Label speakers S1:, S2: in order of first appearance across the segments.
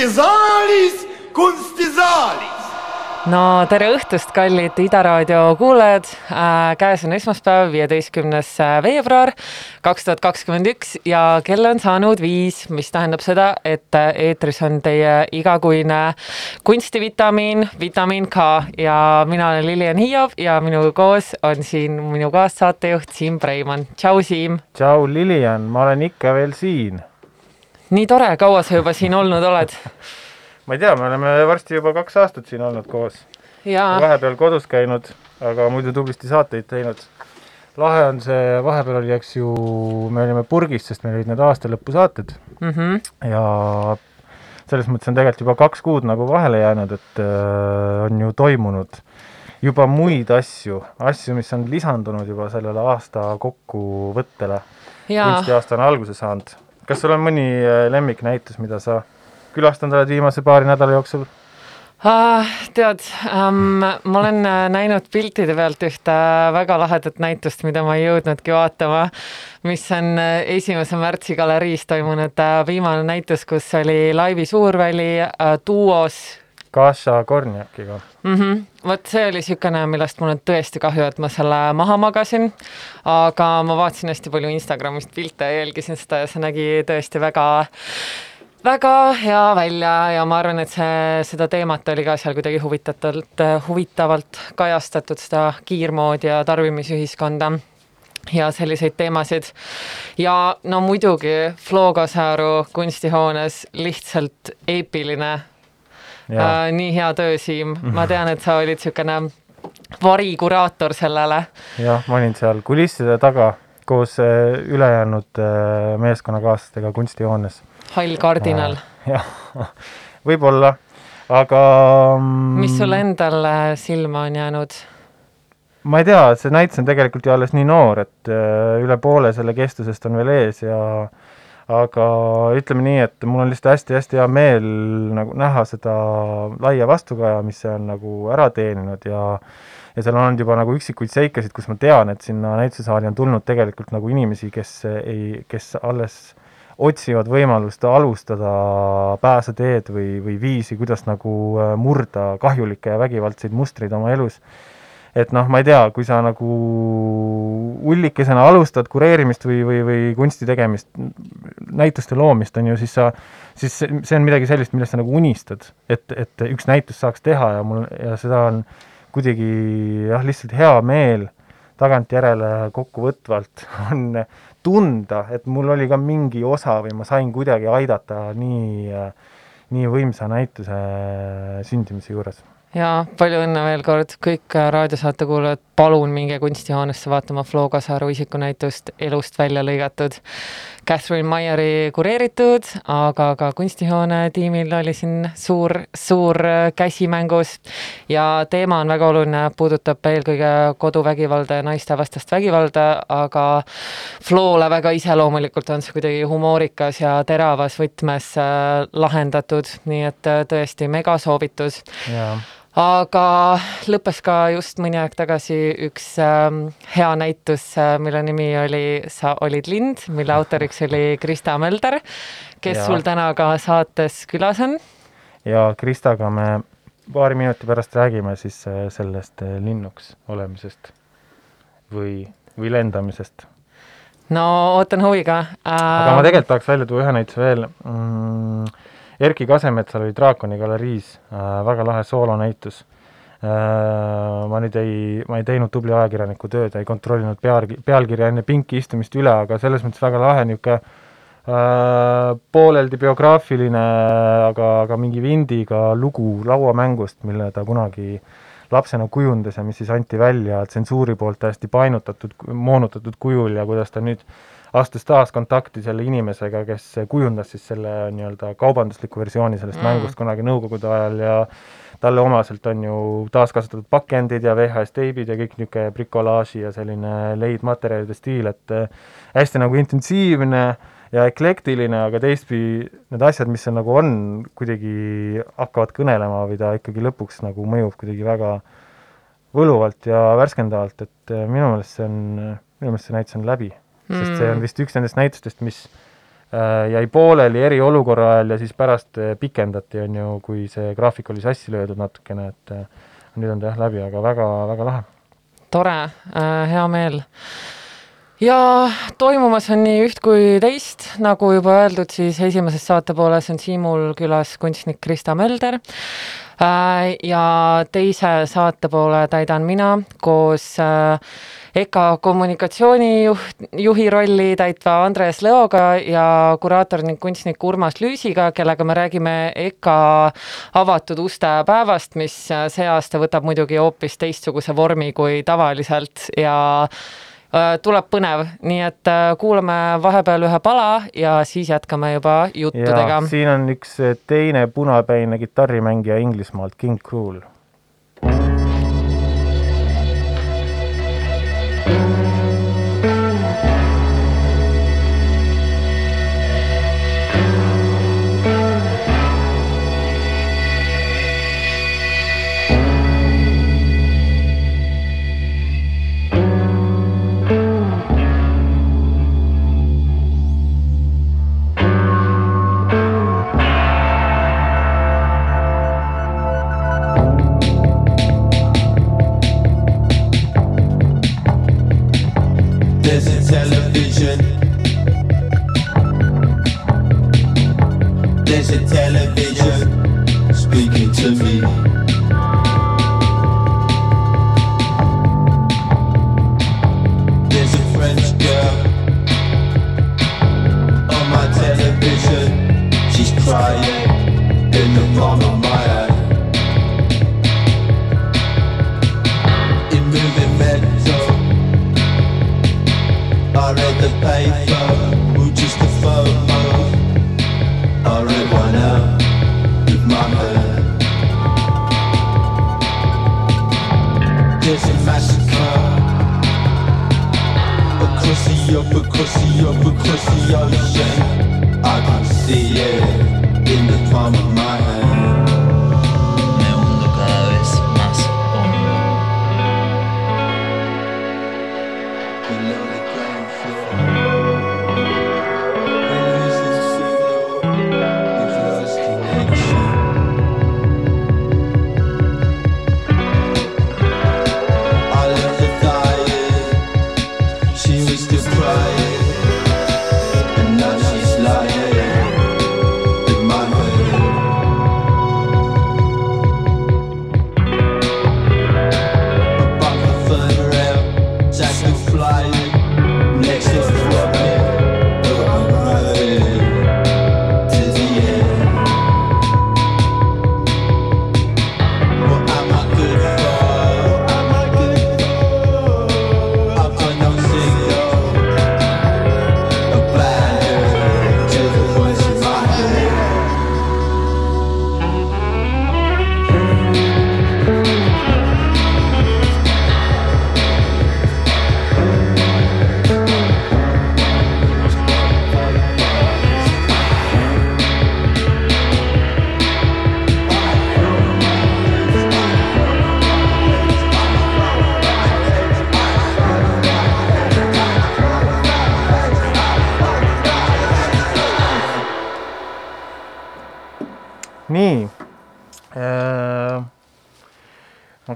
S1: kunstisaalis, kunstisaalis
S2: no tere õhtust, kallid Ida raadio kuulajad äh,. käes on esmaspäev, viieteistkümnes veebruar kaks tuhat kakskümmend üks ja kell on saanud viis, mis tähendab seda, et eetris on teie igakuine kunstivitamiin, vitamiin K ja mina olen Lilian Hiiov ja minuga koos on siin minu kaassaatejuht Siim Preimann. tšau, Siim.
S3: tšau, Lilian, ma olen ikka veel siin.
S2: Nii tore, kaua sa juba siin olnud oled
S3: ma ei tea, me oleme varsti juba kaks aastat siin olnud koos. vahepeal kodus käinud, aga muidu tublisti saateid teinud. lahe on see, vahepeal oli, eks ju, me olime purgis, sest meil olid need aastalõpusaated
S2: mm. -hmm.
S3: ja selles mõttes on tegelikult juba kaks kuud nagu vahele jäänud, et äh, on ju toimunud juba muid asju, asju, mis on lisandunud juba sellele aasta kokkuvõttele. kunstiaasta on alguse saanud. Kas sul on mõni äh, lemmiknäitus, mida sa külastanud oled viimase paari nädala jooksul?
S2: Uh, tead um,, ma olen äh, näinud piltide pealt ühte väga lahedat näitust, mida ma ei jõudnudki vaatama, mis on äh, esimese märtsi galeriis toimunud viimane näitus, kus oli Laivi Suurväli duos.
S3: Kaša Kornjakiga
S2: mm. -hmm. vot see oli niisugune, millest mul on tõesti kahju, et ma selle maha magasin, aga ma vaatasin hästi palju Instagramist pilte ja jälgisin seda ja see nägi tõesti väga väga hea välja ja ma arvan, et see, seda teemat oli ka seal kuidagi huvitatavalt, huvitavalt kajastatud, seda kiirmoodi ja tarbimisühiskonda ja selliseid teemasid. ja no muidugi Flo Kasaru kunstihoones lihtsalt eepiline. Äh, nii hea töö, Siim, ma tean, et sa olid niisugune varikuraator sellele.
S3: jah, ma olin seal kulisside taga koos äh, ülejäänud äh, meeskonnakaaslastega kunstihoones
S2: hall kardinal.
S3: jah, võib-olla, aga.
S2: mis sulle mm, endale silma on jäänud?
S3: ma ei tea, see näitus on tegelikult ju alles nii noor, et äh, üle poole selle kestusest on veel ees ja aga ütleme nii, et mul on lihtsalt hästi-hästi hea meel nagu näha seda laia vastukaja, mis see on nagu ära teeninud ja ja seal on olnud juba nagu üksikuid seikasid, kus ma tean, et sinna näitusesaali on tulnud tegelikult nagu inimesi, kes ei, kes alles otsivad võimalust alustada pääseteed või, või viisi, kuidas nagu äh, murda kahjulikke ja vägivaldseid mustreid oma elus. Et noh, ma ei tea, kui sa nagu ullikesena alustad kureerimist või, või, või kunsti tegemist, näituste loomist, on ju, siis sa, siis see on midagi sellist, millest sa nagu unistad, et, et üks näitus saaks teha ja mul, ja seda on kuidagi jah, lihtsalt hea meel tagantjärele kokkuvõtvalt on tunda, et mul oli ka mingi osa või ma sain kuidagi aidata nii, nii võimsa näituse sündimise juures
S2: ja palju õnne veel kord, kõik raadiosaate kuulajad, palun minge kunstihoonesse vaatama Flo Kasaru isikunäitust Elust välja lõigatud. Catherine Maieri kureeritud, aga ka kunstihoone tiimil oli siin suur, suur käsi mängus. Ja teema on väga oluline, puudutab eelkõige koduvägivalda ja naistevastast vägivalda, aga Flole väga iseloomulikult on see kuidagi humoorikas ja teravas võtmes äh, lahendatud, nii et äh, tõesti megasoovitus aga lõppes ka just mõni aeg tagasi üks äh, hea näitus äh,, mille nimi oli Sa olid lind, mille autoriks oli Krista Mölder, kes ja. sul täna ka saates külas on.
S3: ja Kristaga me paari minuti pärast räägime siis äh, sellest äh, linnuks olemisest või, või lendamisest.
S2: no ootan huviga
S3: äh.... aga ma tegelikult tahaks välja tuua ühe näituse veel mm, Erki Kasemetsal oli Draakoni galeriis äh, väga lahe soolonäitus äh,. ma nüüd ei, ma ei teinud tubli ajakirjaniku tööd, ei kontrollinud pealgi, pealkirja enne pinki istumist üle, aga selles mõttes väga lahe niisugune äh, pooleldi biograafiline, aga, aga mingi vindiga lugu lauamängust, mille ta kunagi lapsena kujundas ja mis siis anti välja tsensuuri poolt hästi painutatud, moonutatud kujul ja kuidas ta nüüd äh, astus taas kontakti selle inimesega, kes kujundas siis selle nii-öelda kaubandusliku versiooni sellest mm. mängust kunagi Nõukogude ajal ja talle omaselt on ju taaskasutatud pakendid ja VHS-teibid ja kõik niisugune brikolaaži ja selline leidmaterjalide stiil, et äh, hästi nagu intensiivne ja eklektiline, aga teistpidi need asjad, mis seal nagu on, kuidagi hakkavad kõnelema või ta ikkagi lõpuks nagu mõjub kuidagi väga võluvalt ja värskendavalt, et äh, minu meelest see on, minu meelest see näitus on läbi sest see on mm. vist üks nendest näitustest, mis äh, jäi pooleli eriolukorra ajal ja siis pärast äh, pikendati, on ju, kui see graafik oli sassi löödud natukene, et äh, nüüd on ta jah läbi, aga väga, väga lahe.
S2: tore hea meel ja toimumas on nii üht kui teist, nagu juba öeldud, siis esimeses saatepooles on Siimul külas kunstnik Krista Mölder ja teise saatepoole täidan mina koos EKA kommunikatsioonijuht, juhi rolli täitva Andres Leoga ja kuraator ning kunstnik Urmas Lüüsiga, kellega me räägime EKA avatud uste päevast, mis see aasta võtab muidugi hoopis teistsuguse vormi kui tavaliselt ja äh, tuleb põnev, nii et äh, kuulame vahepeal ühe pala ja siis jätkame juba juttudega.
S3: siin on üks teine punapäine kitarrimängija Inglismaalt, King Cruel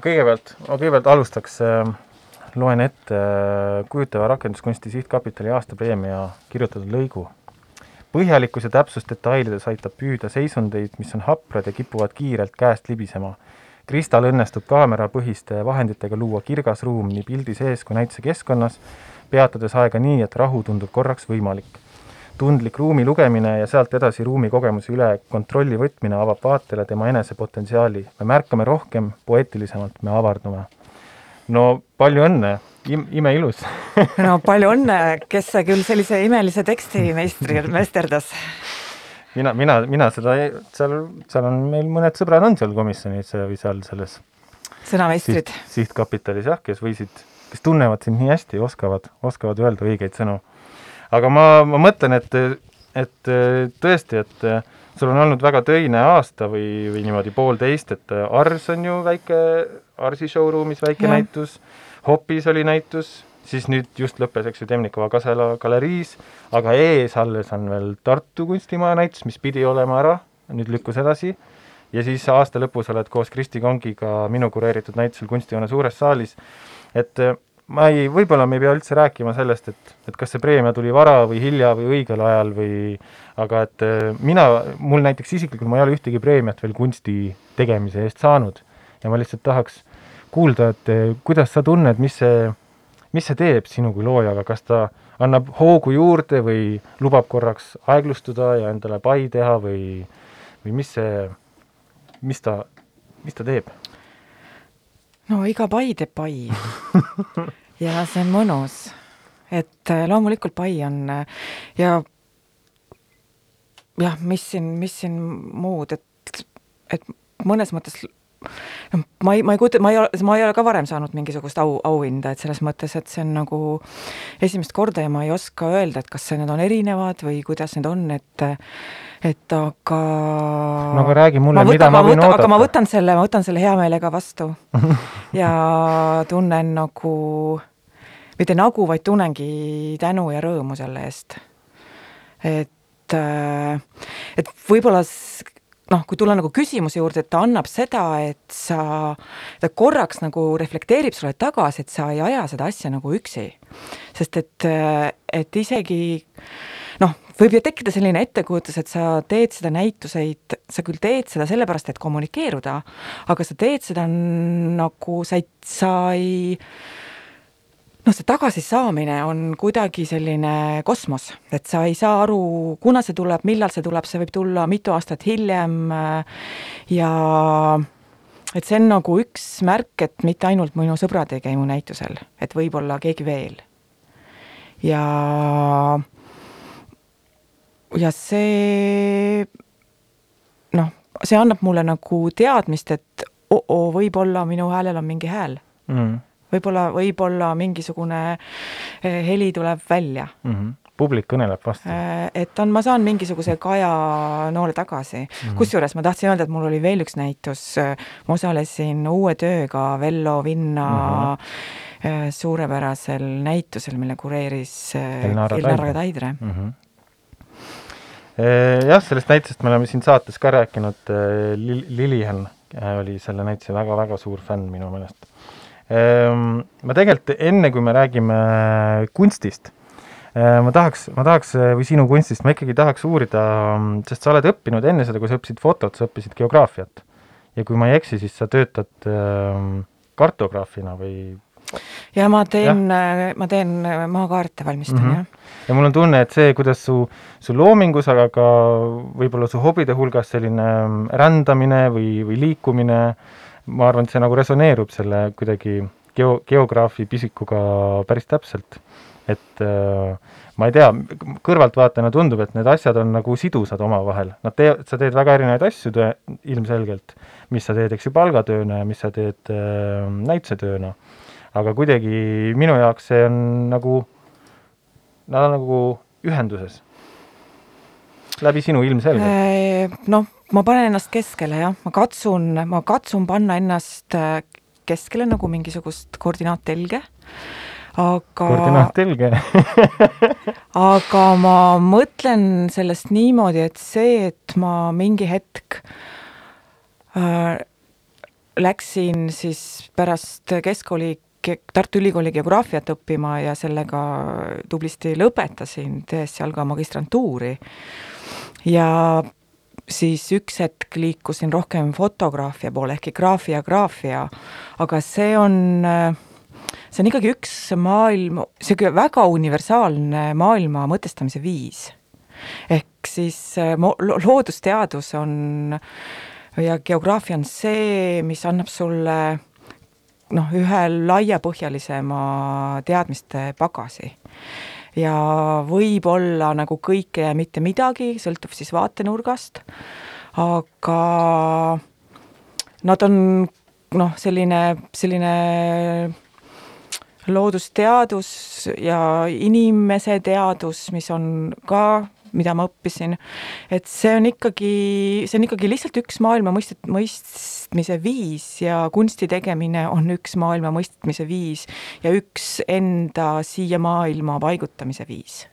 S3: kõigepealt, ma kõigepealt alustaks äh,, loen ette äh, kujutava rakenduskunsti sihtkapitali aastapreemia kirjutatud lõigu. põhjalikkus ja täpsus detailides aitab püüda seisundeid, mis on haprad ja kipuvad kiirelt käest libisema. Kristal õnnestub kaamerapõhiste vahenditega luua kirgas ruum nii pildi sees kui näituse keskkonnas, peatades aega nii, et rahu tundub korraks võimalik tundlik ruumi lugemine ja sealt edasi ruumi kogemuse üle kontrolli võtmine avab vaatele tema enesepotentsiaali. me märkame rohkem, poeetilisemalt me avardume. no palju õnne Im, imeilus
S4: no palju õnne, kes küll sellise imelise teksti meistri, meisterdas?
S3: mina, mina, mina seda, seal, seal on meil mõned sõbrad on seal komisjonis või seal selles
S4: sõnameistrid
S3: siht,. sihtkapitalis jah, kes võisid, kes tunnevad sind nii hästi, oskavad, oskavad öelda õigeid sõnu aga ma, ma mõtlen, et, et tõesti, et sul on olnud väga töine aasta või, või niimoodi poolteist, et Ars on ju väike, Arsi showroom'is väike ja. näitus, Hopis oli näitus, siis nüüd just lõppes, eks ju, Temnikova Kasela galeriis, aga ees alles on veel Tartu kunstimaja näitus, mis pidi olema ära, nüüd lükkus edasi, ja siis aasta lõpus oled koos Kristi Kongiga minu kureeritud näitusel Kunstihoone suures saalis, et ma ei, võib-olla me ei pea üldse rääkima sellest, et, et kas see preemia tuli vara või hilja või õigel ajal või aga et äh, mina, mul näiteks isiklikult, ma ei ole ühtegi preemiat veel kunsti tegemise eest saanud ja ma lihtsalt tahaks kuulda, et äh, kuidas sa tunned, mis see, mis see teeb sinu kui loojaga, kas ta annab hoogu juurde või lubab korraks aeglustuda ja endale pai teha või, või mis see mis ta, mis ta teeb?
S4: No iga pai teeb pai ja see on mõnus. et äh, loomulikult pai on äh, ja jah, mis siin, mis siin muud, et, et mõnes mõttes noh, ma ei, ma ei kujuta, ma ei ole, ma ei ole ka varem saanud mingisugust au, auhinda, et selles mõttes, et see on nagu esimest korda ja ma ei oska öelda, et kas need on erinevad või kuidas need on, et et aga
S3: no aga räägi mulle, mida ma, võin oodata.
S4: aga ma võtan selle, ma võtan selle hea meelega vastu ja tunnen nagu, mitte nagu, vaid tunnengi tänu ja rõõmu selle eest. et, et võib-olla noh, kui tulla nagu küsimuse juurde, et ta annab seda, et sa, ta korraks nagu reflekteerib sulle tagasi, et sa ei aja seda asja nagu üksi. sest et, et isegi noh, võib ju tekkida selline ettekujutus, et sa teed seda näituseid, sa küll teed seda sellepärast, et kommunikeeruda, aga sa teed seda nagu sa ei, sa ei noh, see tagasisaamine on kuidagi selline kosmos, et sa ei saa aru, kuna see tuleb, millal see tuleb, see võib tulla mitu aastat hiljem ja et see on nagu üks märk, et mitte ainult minu sõbrad ei käi mu näitusel, et võib-olla keegi veel. ja ja see noh, see annab mulle nagu teadmist, et oo, võib-olla minu häälel on mingi hääl mm.. Võib-olla, võib-olla mingisugune eh, heli tuleb välja
S3: mm. -hmm publik kõneleb vastu.
S4: Eh, et on, ma saan mingisuguse kaja noole tagasi mm -hmm.. kusjuures ma tahtsin öelda, et mul oli veel üks näitus, ma osalesin uue tööga Vello Vinna mm -hmm. suurepärasel näitusel, mille kureeris Elnara Taidre mm. -hmm
S3: jah, sellest näitusest me oleme siin saates ka rääkinud, eh, Lilian oli selle näituse väga-väga suur fänn minu meelest. Ehm, ma tegelikult enne, kui me räägime kunstist, ma tahaks, ma tahaks, või sinu kunstist, ma ikkagi tahaks uurida, sest sa oled õppinud enne seda, kui sa õppisid fotot, sa õppisid geograafiat. ja kui ma ei eksi, siis sa töötad ehm, kartograafina või
S4: ja ma teen, ma teen maakaarte, valmistan mm, -hmm. jah.
S3: ja mul on tunne, et see, kuidas su, su loomingus, aga ka võib-olla su hobide hulgas selline rändamine või, või liikumine, ma arvan, et see nagu resoneerub selle kuidagi geo, geograafi pisikuga päris täpselt. et äh, ma ei tea, kõrvaltvaatajana tundub, et need asjad on nagu sidusad omavahel, nad tee-, sa teed väga erinevaid asju tõe, ilmselgelt, mis sa teed, eks ju, palgatööna ja mis sa teed äh, näitusetööna aga kuidagi minu jaoks see on nagu, nad on nagu ühenduses. läbi sinu ilmselgelt.
S4: Äh, noh, ma panen ennast keskele jah, ma katsun, ma katsun panna ennast äh, keskele nagu mingisugust koordinaattelge, aga
S3: koordinaattelge.
S4: aga ma mõtlen sellest niimoodi, et see, et ma mingi hetk äh, läksin siis pärast keskkooli Tartu Ülikooli geograafiat õppima ja sellega tublisti lõpetasin, tehes seal ka magistrantuuri. ja siis üks hetk liikusin rohkem fotograafia poole, ehkki graafia, graafia, aga see on, see on ikkagi üks maailm, niisugune väga universaalne maailma mõtestamise viis. ehk siis loodusteadus on ja geograafia on see, mis annab sulle noh, ühe laiapõhjalisema teadmiste pagasi. Ja võib-olla nagu kõike ja mitte midagi, sõltub siis vaatenurgast, aga nad on noh, selline, selline loodusteadus ja inimese teadus, mis on ka mida ma õppisin. et see on ikkagi, see on ikkagi lihtsalt üks maailma mõistet-, mõistmise viis ja kunsti tegemine on üks maailma mõistmise viis ja üks enda siia maailma paigutamise viis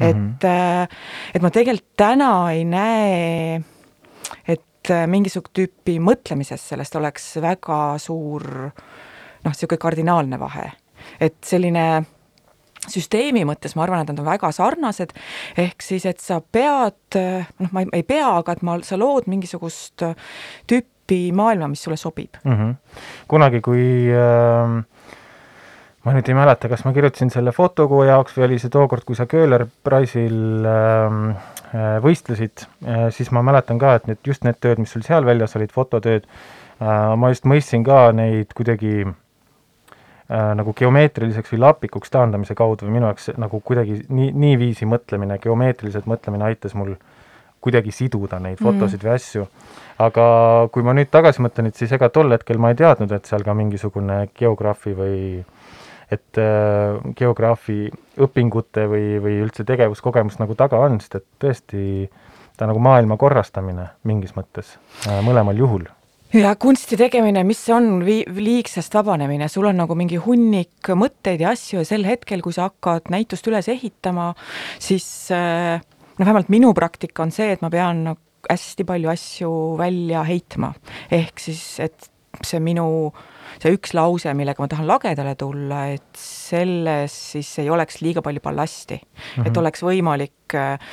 S4: et mm, -hmm. et ma tegelikult täna ei näe, et mingisugust tüüpi mõtlemises sellest oleks väga suur noh, niisugune kardinaalne vahe. et selline süsteemi mõttes ma arvan, et nad on väga sarnased, ehk siis, et sa pead, noh, ma ei, ei pea, aga et ma, sa lood mingisugust tüüpi maailma, mis sulle sobib
S3: mm. -hmm. kunagi, kui äh, ma nüüd ei mäleta, kas ma kirjutasin selle fotokuu jaoks või oli see tookord, kui sa Köhler Price'il ähm, äh, võistlesid äh,, siis ma mäletan ka, et need, just need tööd, mis sul seal väljas olid, fototööd äh,, ma just mõistsin ka neid kuidagi äh, nagu geomeetriliseks või lapikuks taandamise kaudu või minu jaoks nagu kuidagi nii, niiviisi mõtlemine, geomeetriliselt mõtlemine aitas mul kuidagi siduda neid mhm. fotosid mm. või asju. aga kui ma nüüd tagasi mõtlen, et siis ega tol hetkel ma ei teadnud, et seal ka mingisugune geograafi või et äh, geograafi õpingute või, või üldse tegevuskogemus nagu taga on, sest et tõesti ta nagu maailma korrastamine mingis mõttes äh, mõlemal juhul
S4: ja kunsti tegemine, mis see on vi-, liigsest vabanemine, sul on nagu mingi hunnik mõtteid ja asju ja sel hetkel, kui sa hakkad näitust üles ehitama, siis eh, noh, vähemalt minu praktika on see, et ma pean nagu hästi palju asju välja heitma. ehk siis, et see minu, see üks lause, millega ma tahan lagedale tulla, et selles siis ei oleks liiga palju ballasti mm. -hmm. et mhm. oleks võimalik eh,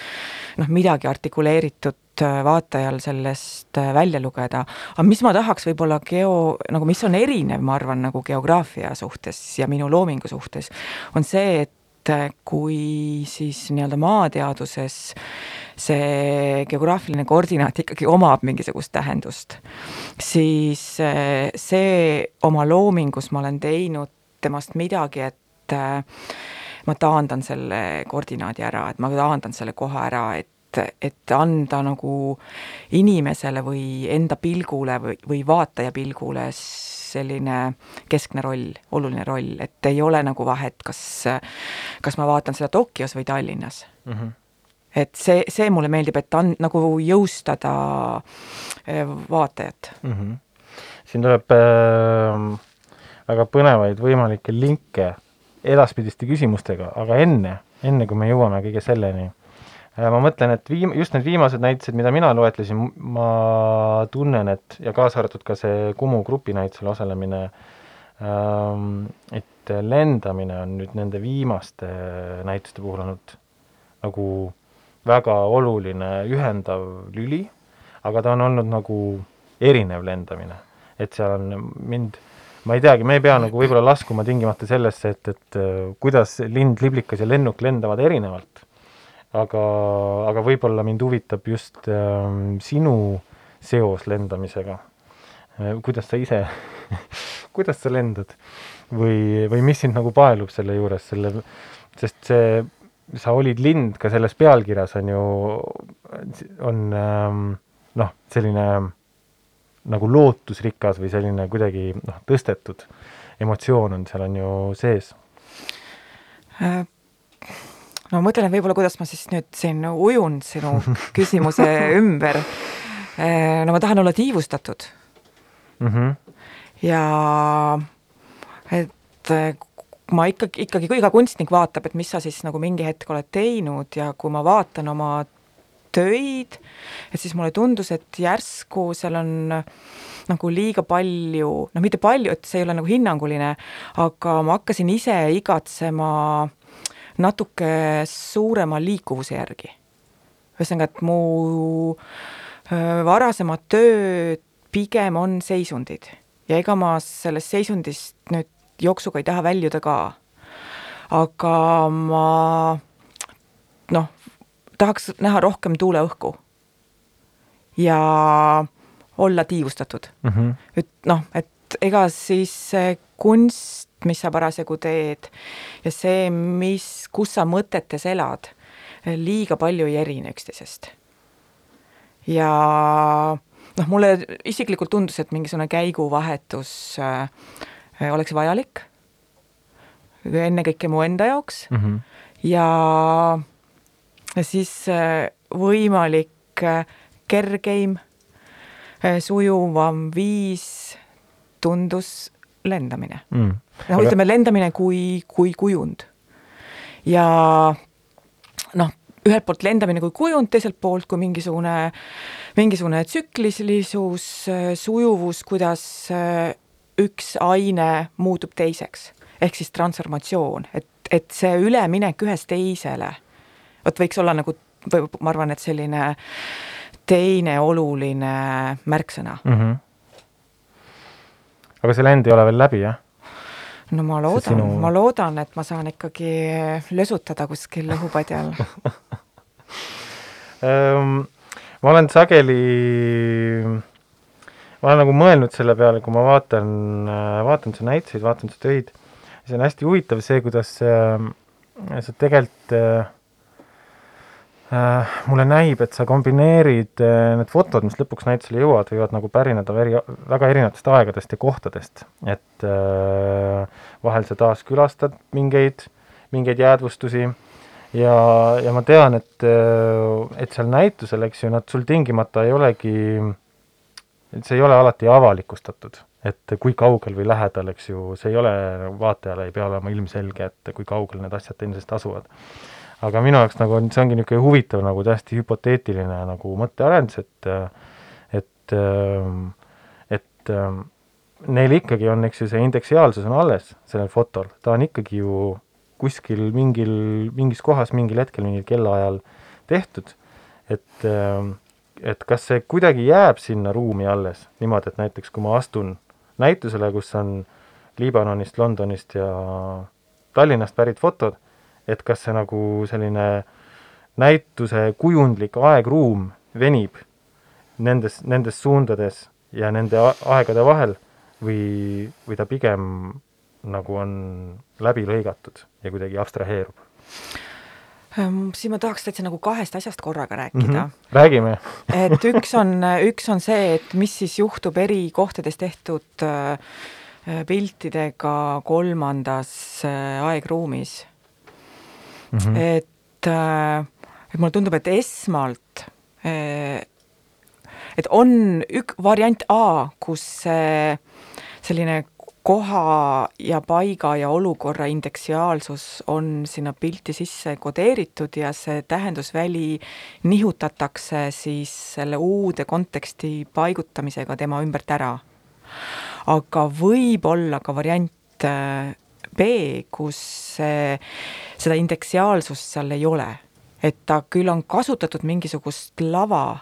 S4: noh, midagi artikuleeritud Äh, vaatajal sellest äh, välja lugeda. aga mis ma tahaks võib-olla geo, nagu mis on erinev, ma arvan, nagu geograafia suhtes ja minu loomingu suhtes, on see, et äh, kui siis nii-öelda maateaduses see geograafiline koordinaat ikkagi omab mingisugust tähendust, siis see oma loomingus ma olen teinud temast midagi, et ma taandan selle koordinaadi ära, et ma taandan selle koha ära, et et, et anda nagu inimesele või enda pilgule või, või vaataja pilgule selline keskne roll, oluline roll, et ei ole nagu vahet, kas, kas ma vaatan seda Tokyos või Tallinnas mm. -hmm. et see, see mulle meeldib, et on nagu jõustada eh, vaatajat mm. -hmm.
S3: siin tuleb äh, väga põnevaid võimalikke linke edaspidiste küsimustega, aga enne, enne kui me jõuame kõige selleni ma mõtlen, et viim-, just need viimased näitused, mida mina loetlesin, ma tunnen, et ja kaasa arvatud ka see Kumu grupinäitusel osalemine ähm,, et lendamine on nüüd nende viimaste näituste puhul olnud nagu väga oluline ühendav lüli, aga ta on olnud nagu erinev lendamine. et seal on mind, ma ei teagi, me ei pea nagu võib-olla laskuma tingimata sellesse, et, et kuidas lind, liblikas ja lennuk lendavad erinevalt aga, aga võib-olla mind huvitab just äh, sinu seos lendamisega äh,. kuidas sa ise kuidas sa lendad või, või mis sind nagu paelub selle juures, selle, sest see, sa olid lind ka selles pealkirjas on ju, on ähm, noh, selline nagu lootusrikas või selline kuidagi noh, tõstetud emotsioon on seal on ju sees
S4: äh no ma mõtlen, võib-olla kuidas ma siis nüüd siin ujun sinu küsimuse ümber. Eh, no ma tahan olla tiivustatud mm. -hmm. ja et eh, ma ikkagi, ikkagi, kui iga kunstnik vaatab, et mis sa siis nagu mingi hetk oled teinud ja kui ma vaatan oma töid, et siis mulle tundus, et järsku seal on nagu liiga palju, noh, mitte palju, et see ei ole nagu hinnanguline, aga ma hakkasin ise igatsema natuke suurema liikuvuse järgi. ühesõnaga, et mu varasemad tööd pigem on seisundid ja ega ma sellest seisundist nüüd jooksuga ei taha väljuda ka. aga ma noh, tahaks näha rohkem tuuleõhku ja olla tiivustatud mm. -hmm. et noh, et ega siis kunst mis sa parasjagu teed ja see, mis, kus sa mõtetes elad, liiga palju ei erine üksteisest. ja noh, mulle isiklikult tundus, et mingisugune käiguvahetus äh, oleks vajalik, ennekõike mu enda jaoks mm -hmm. ja ja siis äh, võimalik äh, kergeim, sujuvam viis tundus lendamine
S3: mm..
S4: noh ütleme lendamine kui, kui kujund. ja noh, ühelt poolt lendamine kui kujund, teiselt poolt kui mingisugune, mingisugune tsüklilisus, sujuvus, kuidas üks aine muutub teiseks. ehk siis transformatsioon, et, et see üleminek ühest teisele, vot võiks olla nagu, või ma arvan, et selline teine oluline märksõna
S3: mm. -hmm. Aga see lend ei ole veel läbi, jah?
S4: no ma loodan sinu..., ma loodan, et ma saan ikkagi lösutada kuskil õhupadjal
S3: um, ma olen sageli, ma olen nagu mõelnud selle peale, kui ma vaatan, vaatan su näituseid, vaatan su töid, see on hästi huvitav see, kuidas sa tegelikult äh, äh, mulle näib, et sa kombineerid äh, need fotod, mis lõpuks näitusele jõuavad, võivad nagu pärineda veri, väga erinevatest aegadest ja kohtadest. et äh, vahel sa taaskülastad mingeid, mingeid jäädvustusi ja, ja ma tean, et, äh, et seal näitusel, eks ju, nad sul tingimata ei olegi, see ei ole alati avalikustatud, et kui kaugel või lähedal, eks ju, see ei ole, vaatajale ei pea olema ilmselge, et kui kaugel need asjad teineteisest asuvad aga minu jaoks nagu on, see ongi niisugune huvitav nagu täiesti hüpoteetiline nagu mõttearendus, et et, et neil ikkagi on, eks ju, see indeksiaalsus on alles sellel fotol, ta on ikkagi ju kuskil mingil, mingis kohas mingil hetkel mingil kellaajal tehtud, et et kas see kuidagi jääb sinna ruumi alles, niimoodi, et näiteks kui ma astun näitusele, kus on Liibanonist, Londonist ja Tallinnast pärit fotod et kas see nagu selline näituse kujundlik aegruum venib nendes, nendes suundades ja nende aegade vahel või, või ta pigem nagu on läbi lõigatud ja kuidagi abstraheerub?
S4: Ehm, siin ma tahaks täitsa nagu kahest asjast korraga rääkida mm.
S3: -hmm. räägime
S4: et üks on, üks on see, et mis siis juhtub eri kohtades tehtud äh, piltidega kolmandas äh, aegruumis mm. -hmm. et, äh, et mulle tundub, et esmalt äh, et on ük-, variant A, kus see selline koha ja paiga ja olukorra indeksiaalsus on sinna pilti sisse kodeeritud ja see tähendusväli nihutatakse siis selle uude konteksti paigutamisega tema ümbert ära. aga võib olla ka variant äh, B, kus seda indeksiaalsust seal ei ole. et ta küll on kasutatud mingisugust lava,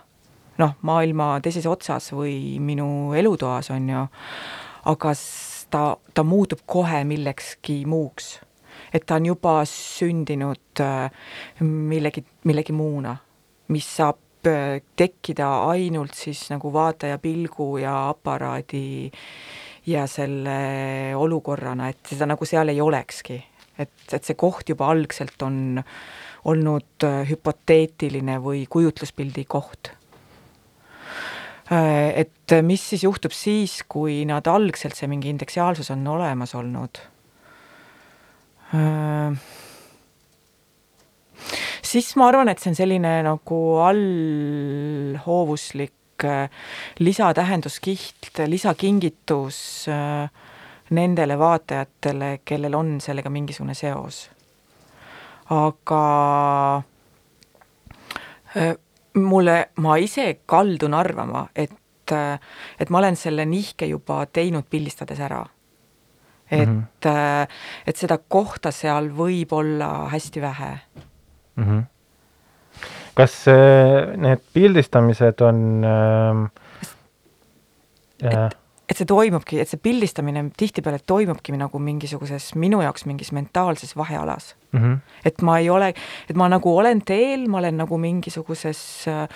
S4: noh, maailma teises otsas või minu elutoas, on ju, aga ta, ta muutub kohe millekski muuks. et ta on juba sündinud äh, millegi, millegi muuna, mis saab äh, tekkida ainult siis nagu vaataja pilgu ja aparaadi äh, ja selle olukorrana, et seda nagu seal ei olekski. et, et see koht juba algselt on olnud äh, hüpoteetiline või kujutluspildi koht. Äh, et mis siis juhtub siis, kui nad algselt, see mingi indeksiaalsus on olemas olnud? Äh, siis ma arvan, et see on selline nagu allhoovuslik lisatähenduskiht, lisakingitus äh, nendele vaatajatele, kellel on sellega mingisugune seos. aga äh, mulle, ma ise kaldun arvama, et, et ma olen selle nihke juba teinud pildistades ära. et mm, -hmm. et seda kohta seal võib olla hästi vähe
S3: mm. -hmm kas äh, need pildistamised on äh,
S4: et, et see toimubki, et see pildistamine tihtipeale toimubki nagu mingisuguses, minu jaoks mingis mentaalses vahealas mm. -hmm. et ma ei ole, et ma nagu olen teel, ma olen nagu mingisuguses äh,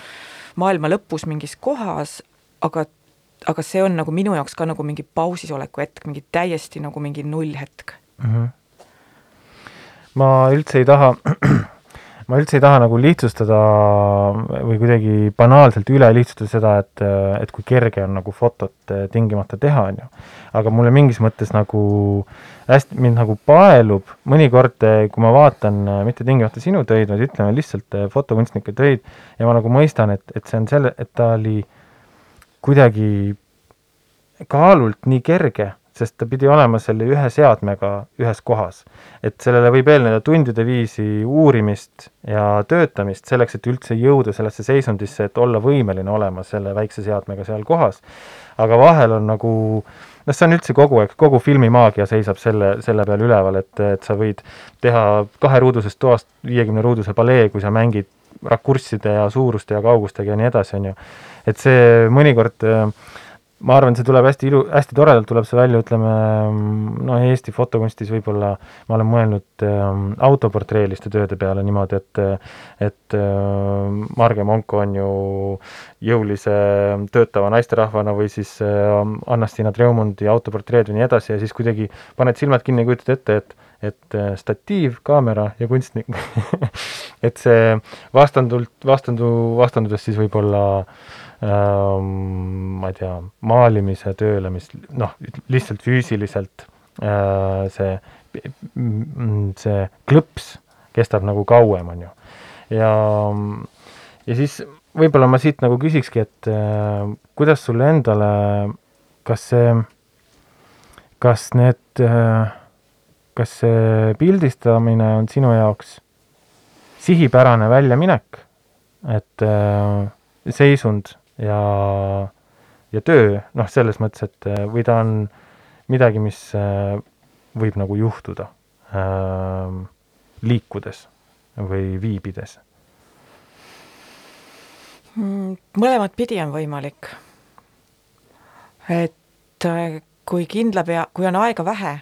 S4: maailma lõpus mingis kohas, aga aga see on nagu minu jaoks ka nagu mingi pausisoleku hetk, mingi täiesti nagu mingi nullhetk mm. -hmm.
S3: ma üldse ei taha ma üldse ei taha nagu lihtsustada või kuidagi banaalselt üle lihtsustada seda, et, et kui kerge on nagu fotot tingimata teha, on ju. aga mulle mingis mõttes nagu hästi, mind nagu paelub mõnikord, kui ma vaatan mitte tingimata sinu töid, vaid ütleme lihtsalt fotokunstnike töid ja ma nagu mõistan, et, et see on selle, et ta oli kuidagi kaalult nii kerge sest ta pidi olema selle ühe seadmega ühes kohas. et sellele võib eelneda tundide viisi uurimist ja töötamist selleks, et üldse jõuda sellesse seisundisse, et olla võimeline olema selle väikse seadmega seal kohas. aga vahel on nagu noh, see on üldse kogu aeg, kogu filmimaagia seisab selle, selle peal üleval, et, et sa võid teha kaheruudusest toast viiekümne ruuduse palee, kui sa mängid rakursside ja suuruste ja kaugustega ja nii edasi, on ju. et see mõnikord äh, ma arvan, see tuleb hästi ilu, hästi toredalt tuleb see välja, ütleme no Eesti fotokunstis võib-olla ma olen mõelnud äh, autoportreeliste tööde peale niimoodi, et et äh, Marge Monko on ju jõulise töötava naisterahvana või siis äh, Anna-Stiina Treumundi autoportreed või nii edasi ja siis kuidagi paned silmad kinni ja kujutad ette, et et äh, statiiv, kaamera ja kunstnik et see vastandult, vastandu, vastandudes siis võib-olla äh, ma ei tea, maalimise tööle, mis noh, lihtsalt füüsiliselt äh, see, see klõps kestab nagu kauem, on ju. ja, ja siis võib-olla ma siit nagu küsikski, et äh, kuidas sulle endale, kas see, kas need äh, kas see pildistamine on sinu jaoks sihipärane väljaminek, et seisund ja, ja töö, noh, selles mõttes, et äh, või ta on midagi, mis äh, võib nagu juhtuda äh, liikudes või viibides?
S4: Mm, mõlemat pidi on võimalik. et äh, kui kindla pea, kui on aega vähe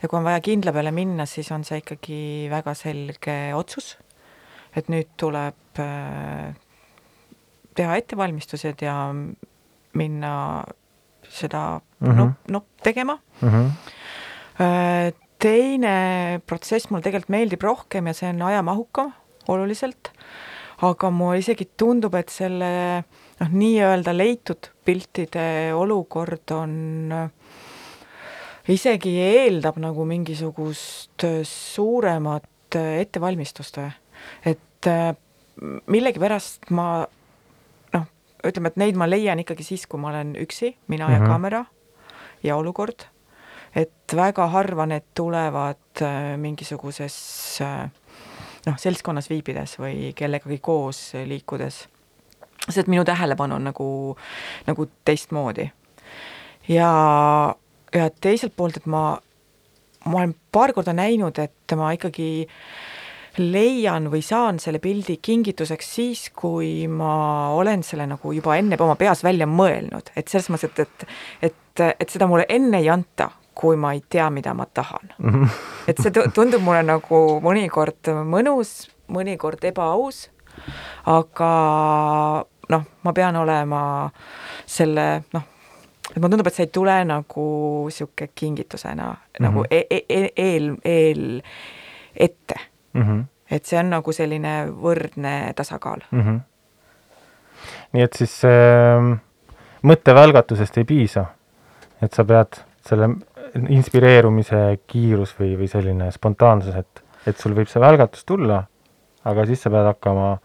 S4: ja kui on vaja kindla peale minna, siis on see ikkagi väga selge otsus, et nüüd tuleb teha ettevalmistused ja minna seda mm -hmm. nopp, nopp tegema mm. -hmm. teine protsess mulle tegelikult meeldib rohkem ja see on ajamahukam oluliselt, aga mulle isegi tundub, et selle noh, nii-öelda leitud piltide olukord on isegi eeldab nagu mingisugust suuremat ettevalmistust või, et millegipärast ma ütleme, et neid ma leian ikkagi siis, kui ma olen üksi, mina mm -hmm. ja mhm. kaamera ja olukord, et väga harva need tulevad äh, mingisuguses äh, noh, seltskonnas viibides või kellegagi koos liikudes. sest minu tähelepanu on nagu, nagu teistmoodi. ja, ja teiselt poolt, et ma, ma olen paar korda näinud, et ma ikkagi äh, leian või saan selle pildi kingituseks siis, kui ma olen selle nagu juba enne oma peas välja mõelnud, et selles mõttes, et, et, et, et seda mulle enne ei anta, kui ma ei tea, mida ma tahan mm. -hmm. et see tundub mulle nagu mõnikord mõnus, mõnikord ebaaus, aga noh, ma pean olema selle noh, et mulle tundub, et see ei tule nagu niisugune kingitusena mm -hmm. nagu e e e eel, eel ette mm. -hmm. et see on nagu selline võrdne tasakaal mm. -hmm.
S3: nii et siis äh, mõttevälgatusest ei piisa, et sa pead selle inspireerumise kiirus või, või selline spontaansus, et, et sul võib see välgatus tulla, aga siis sa pead hakkama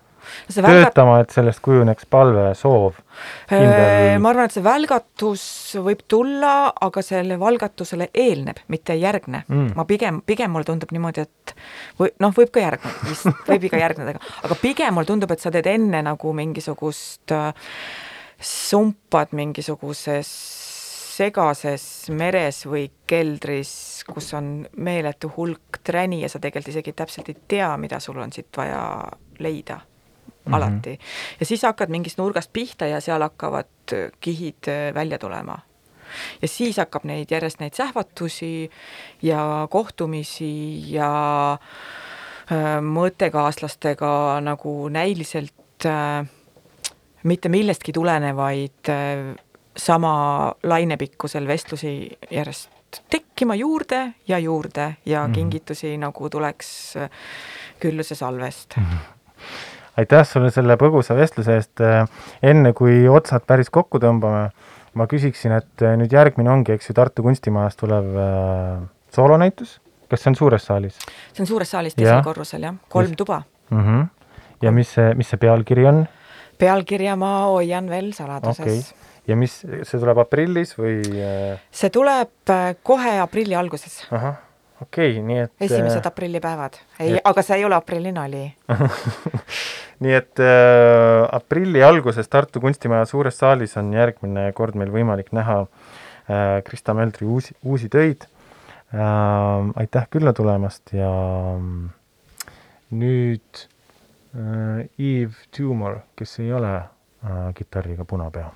S3: see töötama välgat..., et sellest kujuneks palve, soov
S4: ma arvan, et see välgatus võib tulla, aga selle valgatusele eelneb, mitte ei järgne. Mm.. ma pigem, pigem mulle tundub niimoodi, et või noh, võib ka järgneda, vist võib ka järgneda, aga pigem mulle tundub, et sa teed enne nagu mingisugust äh, sumpad mingisuguses segases meres või keldris, kus on meeletu hulk träni ja sa tegelikult isegi täpselt ei tea, mida sul on siit vaja leida mm -hmm. alati. ja siis hakkad mingist nurgast pihta ja seal hakkavad kihid äh, välja tulema. ja siis hakkab neid järjest neid sähvatusi ja kohtumisi ja äh, mõttekaaslastega nagu näiliselt äh, mitte millestki tulenevaid äh, sama lainepikkusel vestlusi järjest tekkima juurde ja juurde ja mm -hmm. kingitusi nagu tuleks äh, külluse salvest mm. -hmm
S3: aitäh sulle selle põgusa vestluse eest. enne kui otsad päris kokku tõmbame, ma küsiksin, et nüüd järgmine ongi, eks ju, Tartu kunstimajas tulev äh, soolonäitus. kas see on suures saalis?
S4: see on suures saalis teisel korrusel jah, kolm tuba
S3: mm. -hmm. ja mis see, mis see pealkiri on?
S4: pealkirja ma hoian veel saladuses okay
S3: ja mis, see tuleb aprillis või? Äh?
S4: see tuleb äh, kohe aprilli alguses.
S3: ahah, okei okay,, nii et
S4: esimesed äh, aprillipäevad, ei, aga see ei ole aprilli nali
S3: nii et äh, aprilli alguses Tartu Kunstimaja suures saalis on järgmine kord meil võimalik näha äh, Krista Meldri uusi, uusi töid. Äh,. aitäh külla tulemast ja mm, nüüd äh, Eve Tumor, kes ei ole äh, kitarriga punapea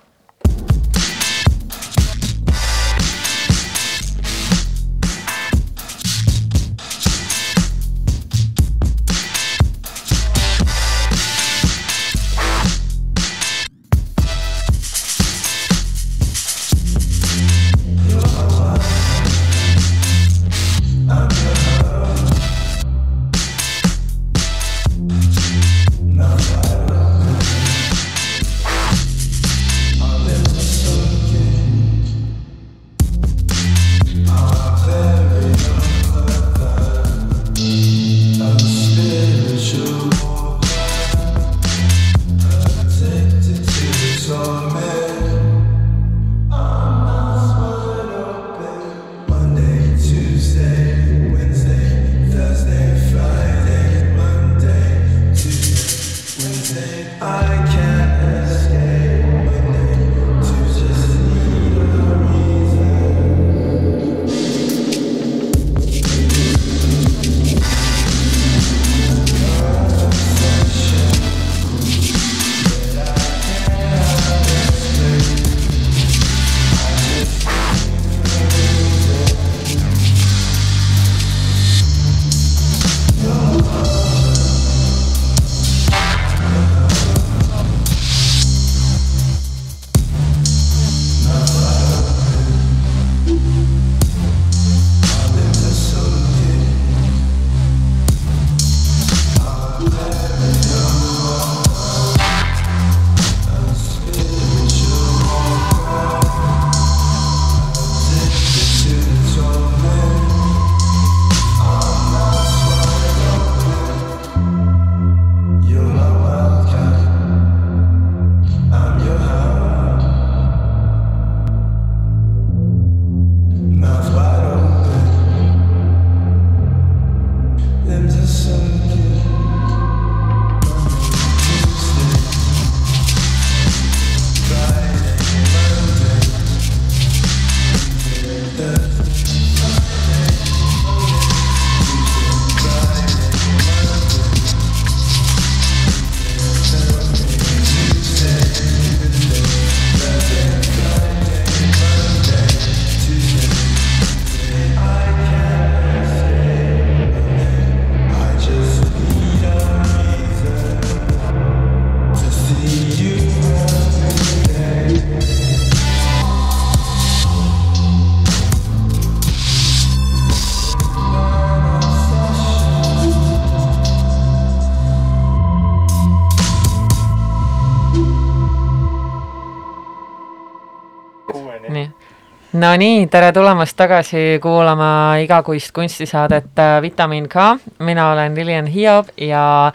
S2: Nonii, tere tulemast tagasi kuulama igakuist kunstisaadet äh, Vitamin K. mina olen Lilian Hiob ja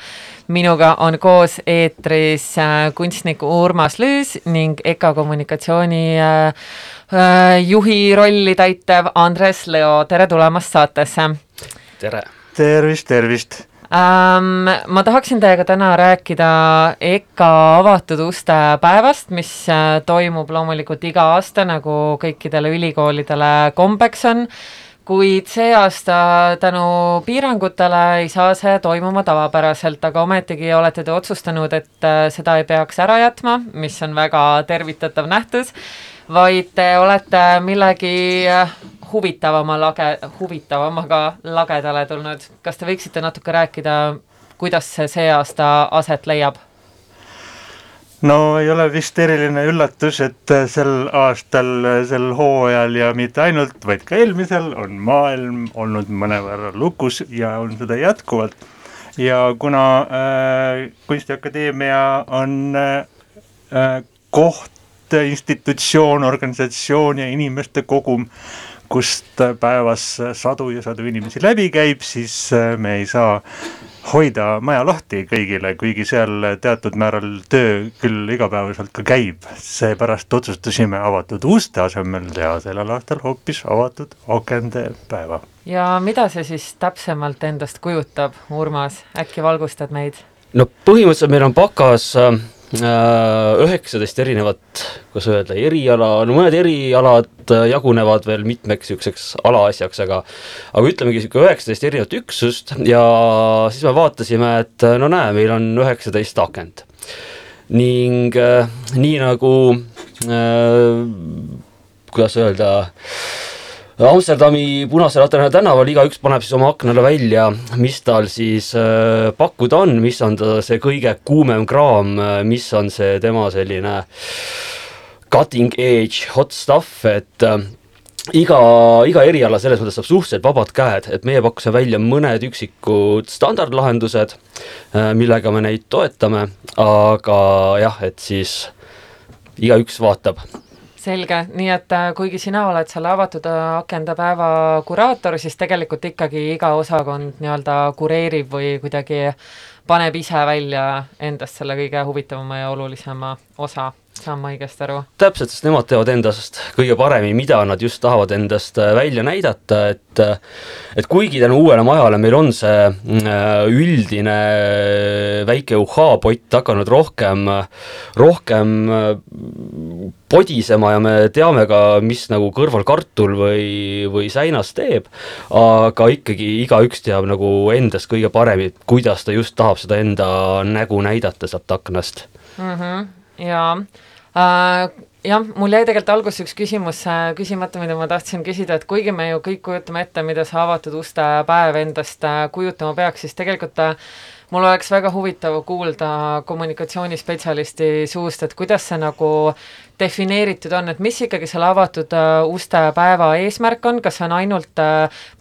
S2: minuga on koos eetris äh, kunstnik Urmas Lüüs ning EKA kommunikatsiooni äh, juhi rolli täitev Andres Leo, tere tulemast saatesse!
S5: tere!
S6: tervist, tervist!
S2: Ähm,. ma tahaksin teiega täna rääkida EKA avatud uste päevast, mis äh, toimub loomulikult iga aasta, nagu kõikidele ülikoolidele kombeks on, kuid see aasta tänu piirangutele ei saa see toimuma tavapäraselt, aga ometigi olete te otsustanud, et äh, seda ei peaks ära jätma, mis on väga tervitatav nähtus, vaid te olete millegi äh, huvitavama lage, huvitavamaga lagedale tulnud. kas te võiksite natuke rääkida, kuidas see see aasta aset leiab?
S6: no ei ole vist eriline üllatus, et sel aastal, sel hooajal ja mitte ainult, vaid ka eelmisel on maailm olnud mõnevõrra lukus ja on seda jätkuvalt. ja kuna äh, Kunstiakadeemia on äh, koht, institutsioon, organisatsioon ja inimeste kogum, kust päevas sadu ja sadu inimesi läbi käib, siis äh, me ei saa hoida maja lahti kõigile, kuigi seal teatud määral töö küll igapäevaselt ka käib. seepärast otsustasime avatud uste asemel teha sellel aastal hoopis avatud akende päeva.
S2: ja mida see siis täpsemalt endast kujutab, Urmas, äkki valgustad meid?
S5: no põhimõtteliselt meil on bakas äh, Äh, üheksateist erinevat, kuidas öelda, eriala, no mõned erialad äh, jagunevad veel mitmeks niisuguseks alaasjaks, aga aga ütlemegi niisugune üheksateist erinevat üksust ja siis me vaatasime, et no näe, meil on üheksateist akent. ning äh, nii nagu äh, kuidas öelda äh,, Amsterdami Punase Laterna tänaval igaüks paneb siis oma aknale välja, mis tal siis äh, pakkuda on, mis on ta see kõige kuumem kraam, äh, mis on see tema selline cutting edge hot stuff, et äh, iga, iga eriala selles mõttes saab suhteliselt vabad käed, et meie pakkusime välja mõned üksikud standardlahendused, äh, millega me neid toetame, aga jah, et siis igaüks vaatab
S2: selge, nii et äh, kuigi sina oled selle avatud äh, akende päeva kuraator, siis tegelikult ikkagi iga osakond nii-öelda kureerib või kuidagi paneb ise välja endast selle kõige huvitavama ja olulisema osa saan ma õigesti aru?
S5: täpselt, sest nemad teavad endast kõige paremini, mida nad just tahavad endast äh, välja näidata, et äh, et kuigi tänu uuele majale meil on see äh, üldine väike uhhaa-pott hakanud rohkem, rohkem podisema ja me teame ka, mis nagu kõrval kartul või, või säinas teeb, aga ikkagi igaüks teab nagu endast kõige paremini, kuidas ta just tahab seda enda nägu näidata sealt aknast
S2: mm. -hmm jaa jah, mul jäi tegelikult alguses üks küsimus äh, küsimata, mida ma tahtsin küsida, et kuigi me ju kõik kujutame ette, mida see avatud uste päev endast äh, kujutama peaks, siis tegelikult äh, mul oleks väga huvitav kuulda kommunikatsioonispetsialisti suust, et kuidas see nagu defineeritud on, et mis ikkagi selle avatud uste päeva eesmärk on, kas see on ainult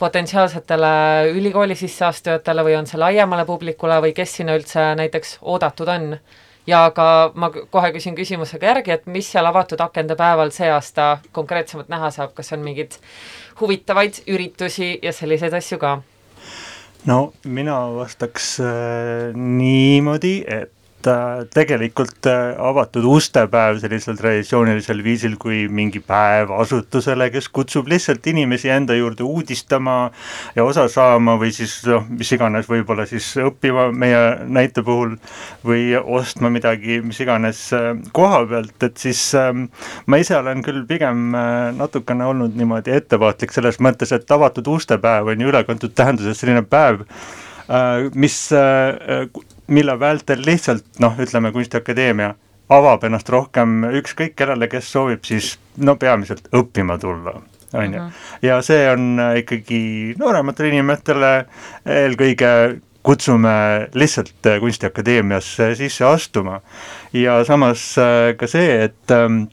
S2: potentsiaalsetele ülikooli sisseastujatele või on see laiemale publikule või kes sinna üldse näiteks oodatud on? Ja ka ma kohe küsin küsimusega järgi, et mis seal avatud akende päeval see aasta konkreetsemalt näha saab, kas on mingeid huvitavaid üritusi ja selliseid asju ka?
S6: no mina vastaks äh, niimoodi, et tegelikult äh, avatud ustepäev sellisel traditsioonilisel viisil kui mingi päev asutusele, kes kutsub lihtsalt inimesi enda juurde uudistama ja osa saama või siis noh, mis iganes, võib-olla siis õppima meie näite puhul või ostma midagi, mis iganes äh, koha pealt, et siis ähm, ma ise olen küll pigem natukene olnud niimoodi ettevaatlik selles mõttes, et avatud ustepäev on ju ülekantud tähenduses selline päev, mis mille vältel lihtsalt noh, ütleme Kunstiakadeemia avab ennast rohkem ükskõik kellele, kes soovib siis no peamiselt õppima tulla, on ju. Mhm. ja see on äh, ikkagi noorematele inimestele eelkõige kutsume lihtsalt äh, Kunstiakadeemiasse sisse astuma. ja samas äh, ka see, et ähm,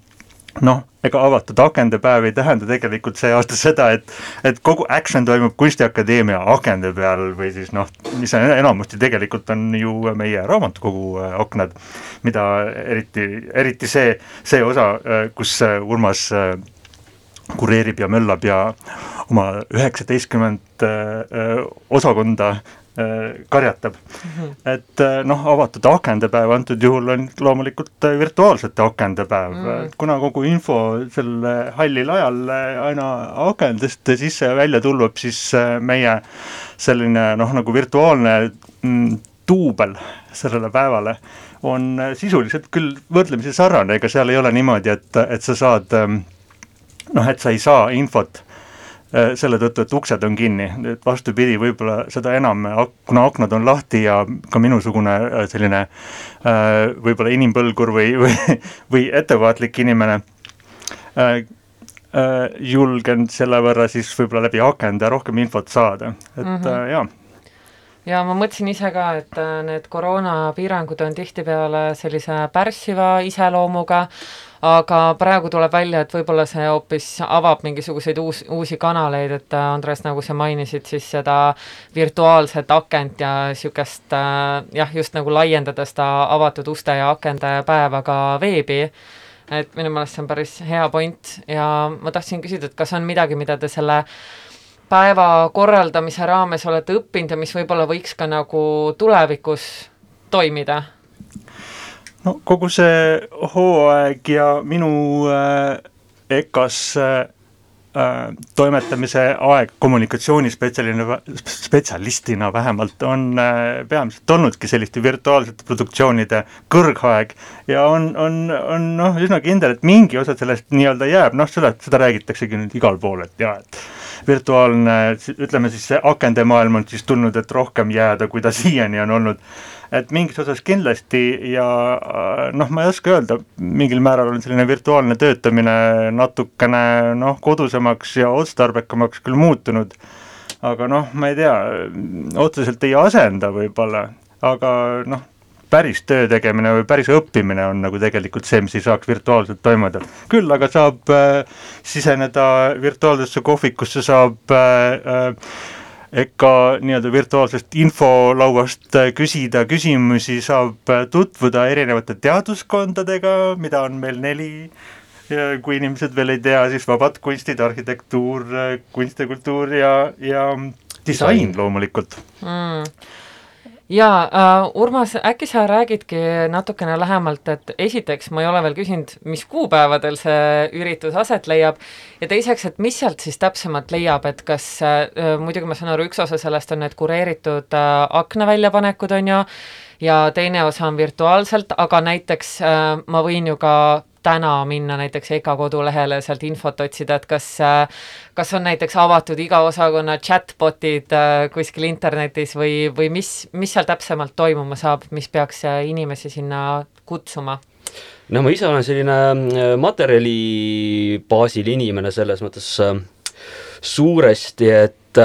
S6: noh, ega avatud akende päev ei tähenda tegelikult see aasta seda, et et kogu action toimub Kunstiakadeemia akende peal või siis noh, mis enamasti tegelikult on ju meie raamatukogu äh, aknad, mida eriti, eriti see, see osa, äh, kus äh, Urmas kureerib ja möllab ja oma üheksateistkümnendat osakonda karjatab mm. -hmm. et äh, noh, avatud akendepäev antud juhul on loomulikult äh, virtuaalsete akendepäev mm, -hmm. kuna kogu info sel hallil ajal aina akendest sisse ja välja tulvab, siis meie selline noh, nagu virtuaalne mm, duubel sellele päevale on sisuliselt küll võrdlemisi sarnane, ega seal ei ole niimoodi, et, et sa saad ähm, noh, et sa ei saa infot Äh, selle tõttu, et uksed on kinni, et vastupidi, võib-olla seda enam, kuna aknad on lahti ja ka minusugune äh, selline äh, võib-olla inimpõlgur või, või, või ettevaatlik inimene julgen selle võrra siis võib-olla läbi akende rohkem infot saada, et mm -hmm. jaa.
S2: Ja ma mõtlesin ise ka, et äh, need koroonapiirangud on tihtipeale sellise pärssiva iseloomuga, aga praegu tuleb välja, et võib-olla see hoopis avab mingisuguseid uus, uusi kanaleid, et äh, Andres, nagu sa mainisid, siis seda virtuaalset akent ja niisugust äh, jah, just nagu laiendada seda avatud uste ja akende päeva ka veebi, et minu meelest see on päris hea point ja ma tahtsin küsida, et kas on midagi, mida te selle päeva korraldamise raames olete õppinud ja mis võib-olla võiks ka nagu tulevikus toimida
S6: no kogu see hooaeg ja minu äh, EKA-s äh, äh, toimetamise aeg kommunikatsioonispetsialina, spetsialistina vähemalt on äh, peamiselt olnudki selliste virtuaalsete produktsioonide kõrgaeg ja on, on, on noh, üsna kindel, et mingi osa sellest nii-öelda jääb, noh, seda, seda räägitaksegi nüüd igal pool, et jaa, et virtuaalne, ütleme siis see akendemaailm on siis tulnud, et rohkem jääda, kui ta siiani on olnud et mingis osas kindlasti ja noh, ma ei oska öelda, mingil määral on selline virtuaalne töötamine natukene noh, kodusemaks ja otstarbekamaks küll muutunud, aga noh, ma ei tea, otseselt ei asenda võib-olla, aga noh, päris töö tegemine või päris õppimine on nagu tegelikult see, mis ei saaks virtuaalselt toimuda. küll aga saab äh, siseneda virtuaalsesse kohvikusse, saab äh, äh, ega nii-öelda virtuaalsest infolauast äh, küsida küsimusi, saab äh, tutvuda erinevate teaduskondadega, mida on meil neli, kui inimesed veel ei tea, siis vabad kunstid, arhitektuur, äh, kunst ja kultuur ja, ja disain loomulikult
S2: mm jaa uh,, Urmas, äkki sa räägidki natukene lähemalt, et esiteks ma ei ole veel küsinud, mis kuupäevadel see üritus aset leiab, ja teiseks, et mis sealt siis täpsemalt leiab, et kas uh,, muidugi ma saan aru, üks osa sellest on need kureeritud uh, aknaväljapanekud, on ju, ja teine osa on virtuaalselt, aga näiteks uh, ma võin ju ka täna minna näiteks EKA kodulehele sealt infot otsida, et kas, kas on näiteks avatud iga osakonna chatbot'id äh, kuskil internetis või, või mis, mis seal täpsemalt toimuma saab, mis peaks äh, inimesi sinna kutsuma?
S5: no ma ise olen selline äh, materjali baasil inimene selles mõttes suuresti, et,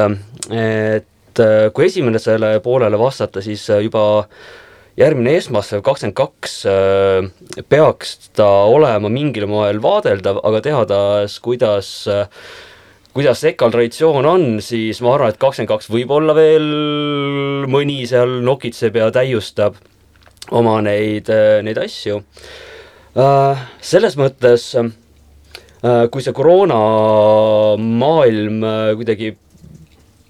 S5: et kui esimesele poolele vastata, siis juba järgmine esmaspäev, kakskümmend kaks, äh, peaks ta olema mingil moel vaadeldav, aga teades, kuidas äh, kuidas EKA-l traditsioon on, siis ma arvan, et kakskümmend kaks võib-olla veel mõni seal nokitseb ja täiustab oma neid, äh, neid asju. Selles mõttes, kui see koroona maailm kuidagi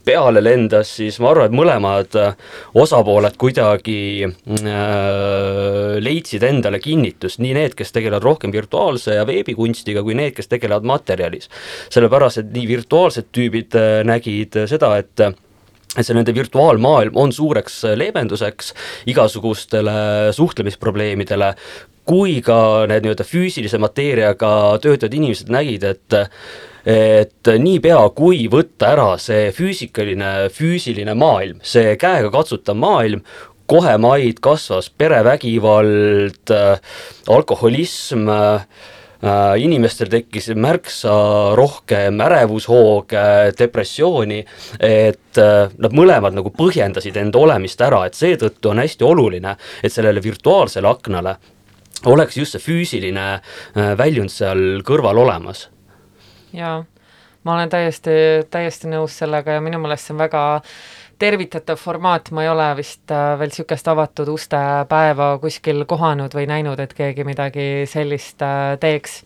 S5: peale lendas, siis ma arvan, et mõlemad äh, osapooled kuidagi äh, leidsid endale kinnitust, nii need, kes tegelevad rohkem virtuaalse ja veebikunstiga, kui need, kes tegelevad materjalis. sellepärast, et nii virtuaalsed tüübid äh, nägid seda, et see nende virtuaalmaailm on suureks leevenduseks igasugustele suhtlemisprobleemidele, kui ka need nii-öelda füüsilise mateeriaga töötavad inimesed nägid, et et niipea, kui võtta ära see füüsikaline, füüsiline maailm, see käega katsutav maailm, kohe maid kasvas perevägivald alkoholism inimestel tekkis märksa rohkem ärevushooge, depressiooni, et nad mõlemad nagu põhjendasid enda olemist ära, et seetõttu on hästi oluline, et sellele virtuaalsele aknale oleks just see füüsiline äh, väljund seal kõrval olemas
S2: jaa, ma olen täiesti, täiesti nõus sellega ja minu meelest see on väga tervitatav formaat, ma ei ole vist äh, veel niisugust avatud uste päeva kuskil kohanud või näinud, et keegi midagi sellist äh, teeks.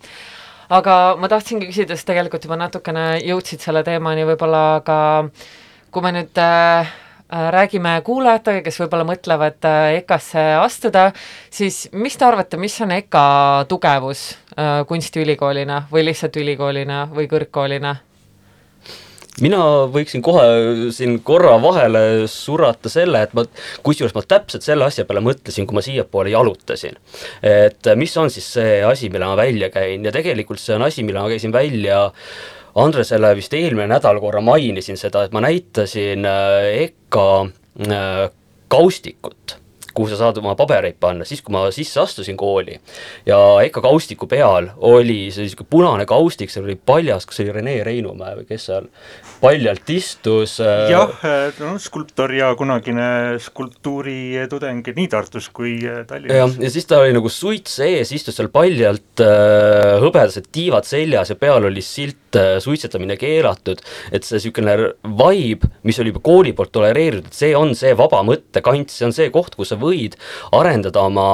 S2: aga ma tahtsingi küsida, sest tegelikult juba natukene jõudsid selle teemani võib-olla ka kui me nüüd Äh, räägime kuulajatega, kes võib-olla mõtlevad äh, EKA-sse astuda, siis mis te arvate, mis on EKA tugevus äh, kunstiülikoolina või lihtsalt ülikoolina või kõrgkoolina?
S5: mina võiksin kohe siin korra vahele surata selle, et ma, kusjuures ma täpselt selle asja peale mõtlesin, kui ma siiapoole jalutasin. et mis on siis see asi, mille ma välja käin ja tegelikult see on asi, mille ma käisin välja Andresele vist eelmine nädal korra mainisin seda, et ma näitasin EKA äh, kaustikut kuhu sa saad oma pabereid panna, siis kui ma sisse astusin kooli. Ja EKA kaustiku peal oli see niisugune punane kaustik, seal oli paljas, kas see oli Rene Reinumäe või kes seal paljalt istus.
S6: Äh, jah, no skulptor ja kunagine skulptuuritudeng nii Tartus kui äh, Tallinnas.
S5: jah, ja siis ta oli nagu suits ees, istus seal paljalt äh, hõbedased tiivad seljas ja peal oli silt suitsetamine keelatud, et see niisugune vibe, mis oli juba kooli poolt tolereeritud, et see on see vaba mõttekant, see on see koht, kus sa võid arendada oma,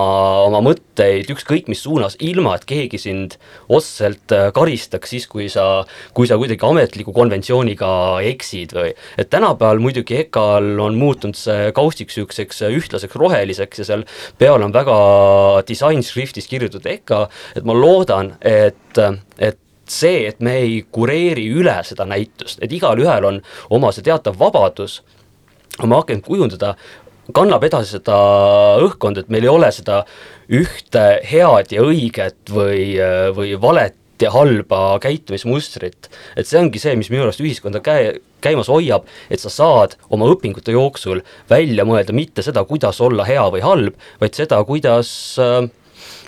S5: oma mõtteid ükskõik mis suunas, ilma et keegi sind otseselt karistaks siis, kui sa, kui sa kuidagi ametliku konventsiooniga eksid või, et tänapäeval muidugi EKA-l on muutunud see kaustik niisuguseks ühtlaseks roheliseks ja seal peal on väga disainšriftis kirjutatud EKA, et ma loodan, et, et see, et me ei kureeri üle seda näitust, et igalühel on oma see teatav vabadus oma akent kujundada, kannab edasi seda õhkkonda, et meil ei ole seda ühte head ja õiget või, või valet ja halba käitumismustrit. et see ongi see, mis minu arust ühiskonda käe, käimas hoiab, et sa saad oma õpingute jooksul välja mõelda mitte seda, kuidas olla hea või halb, vaid seda, kuidas äh,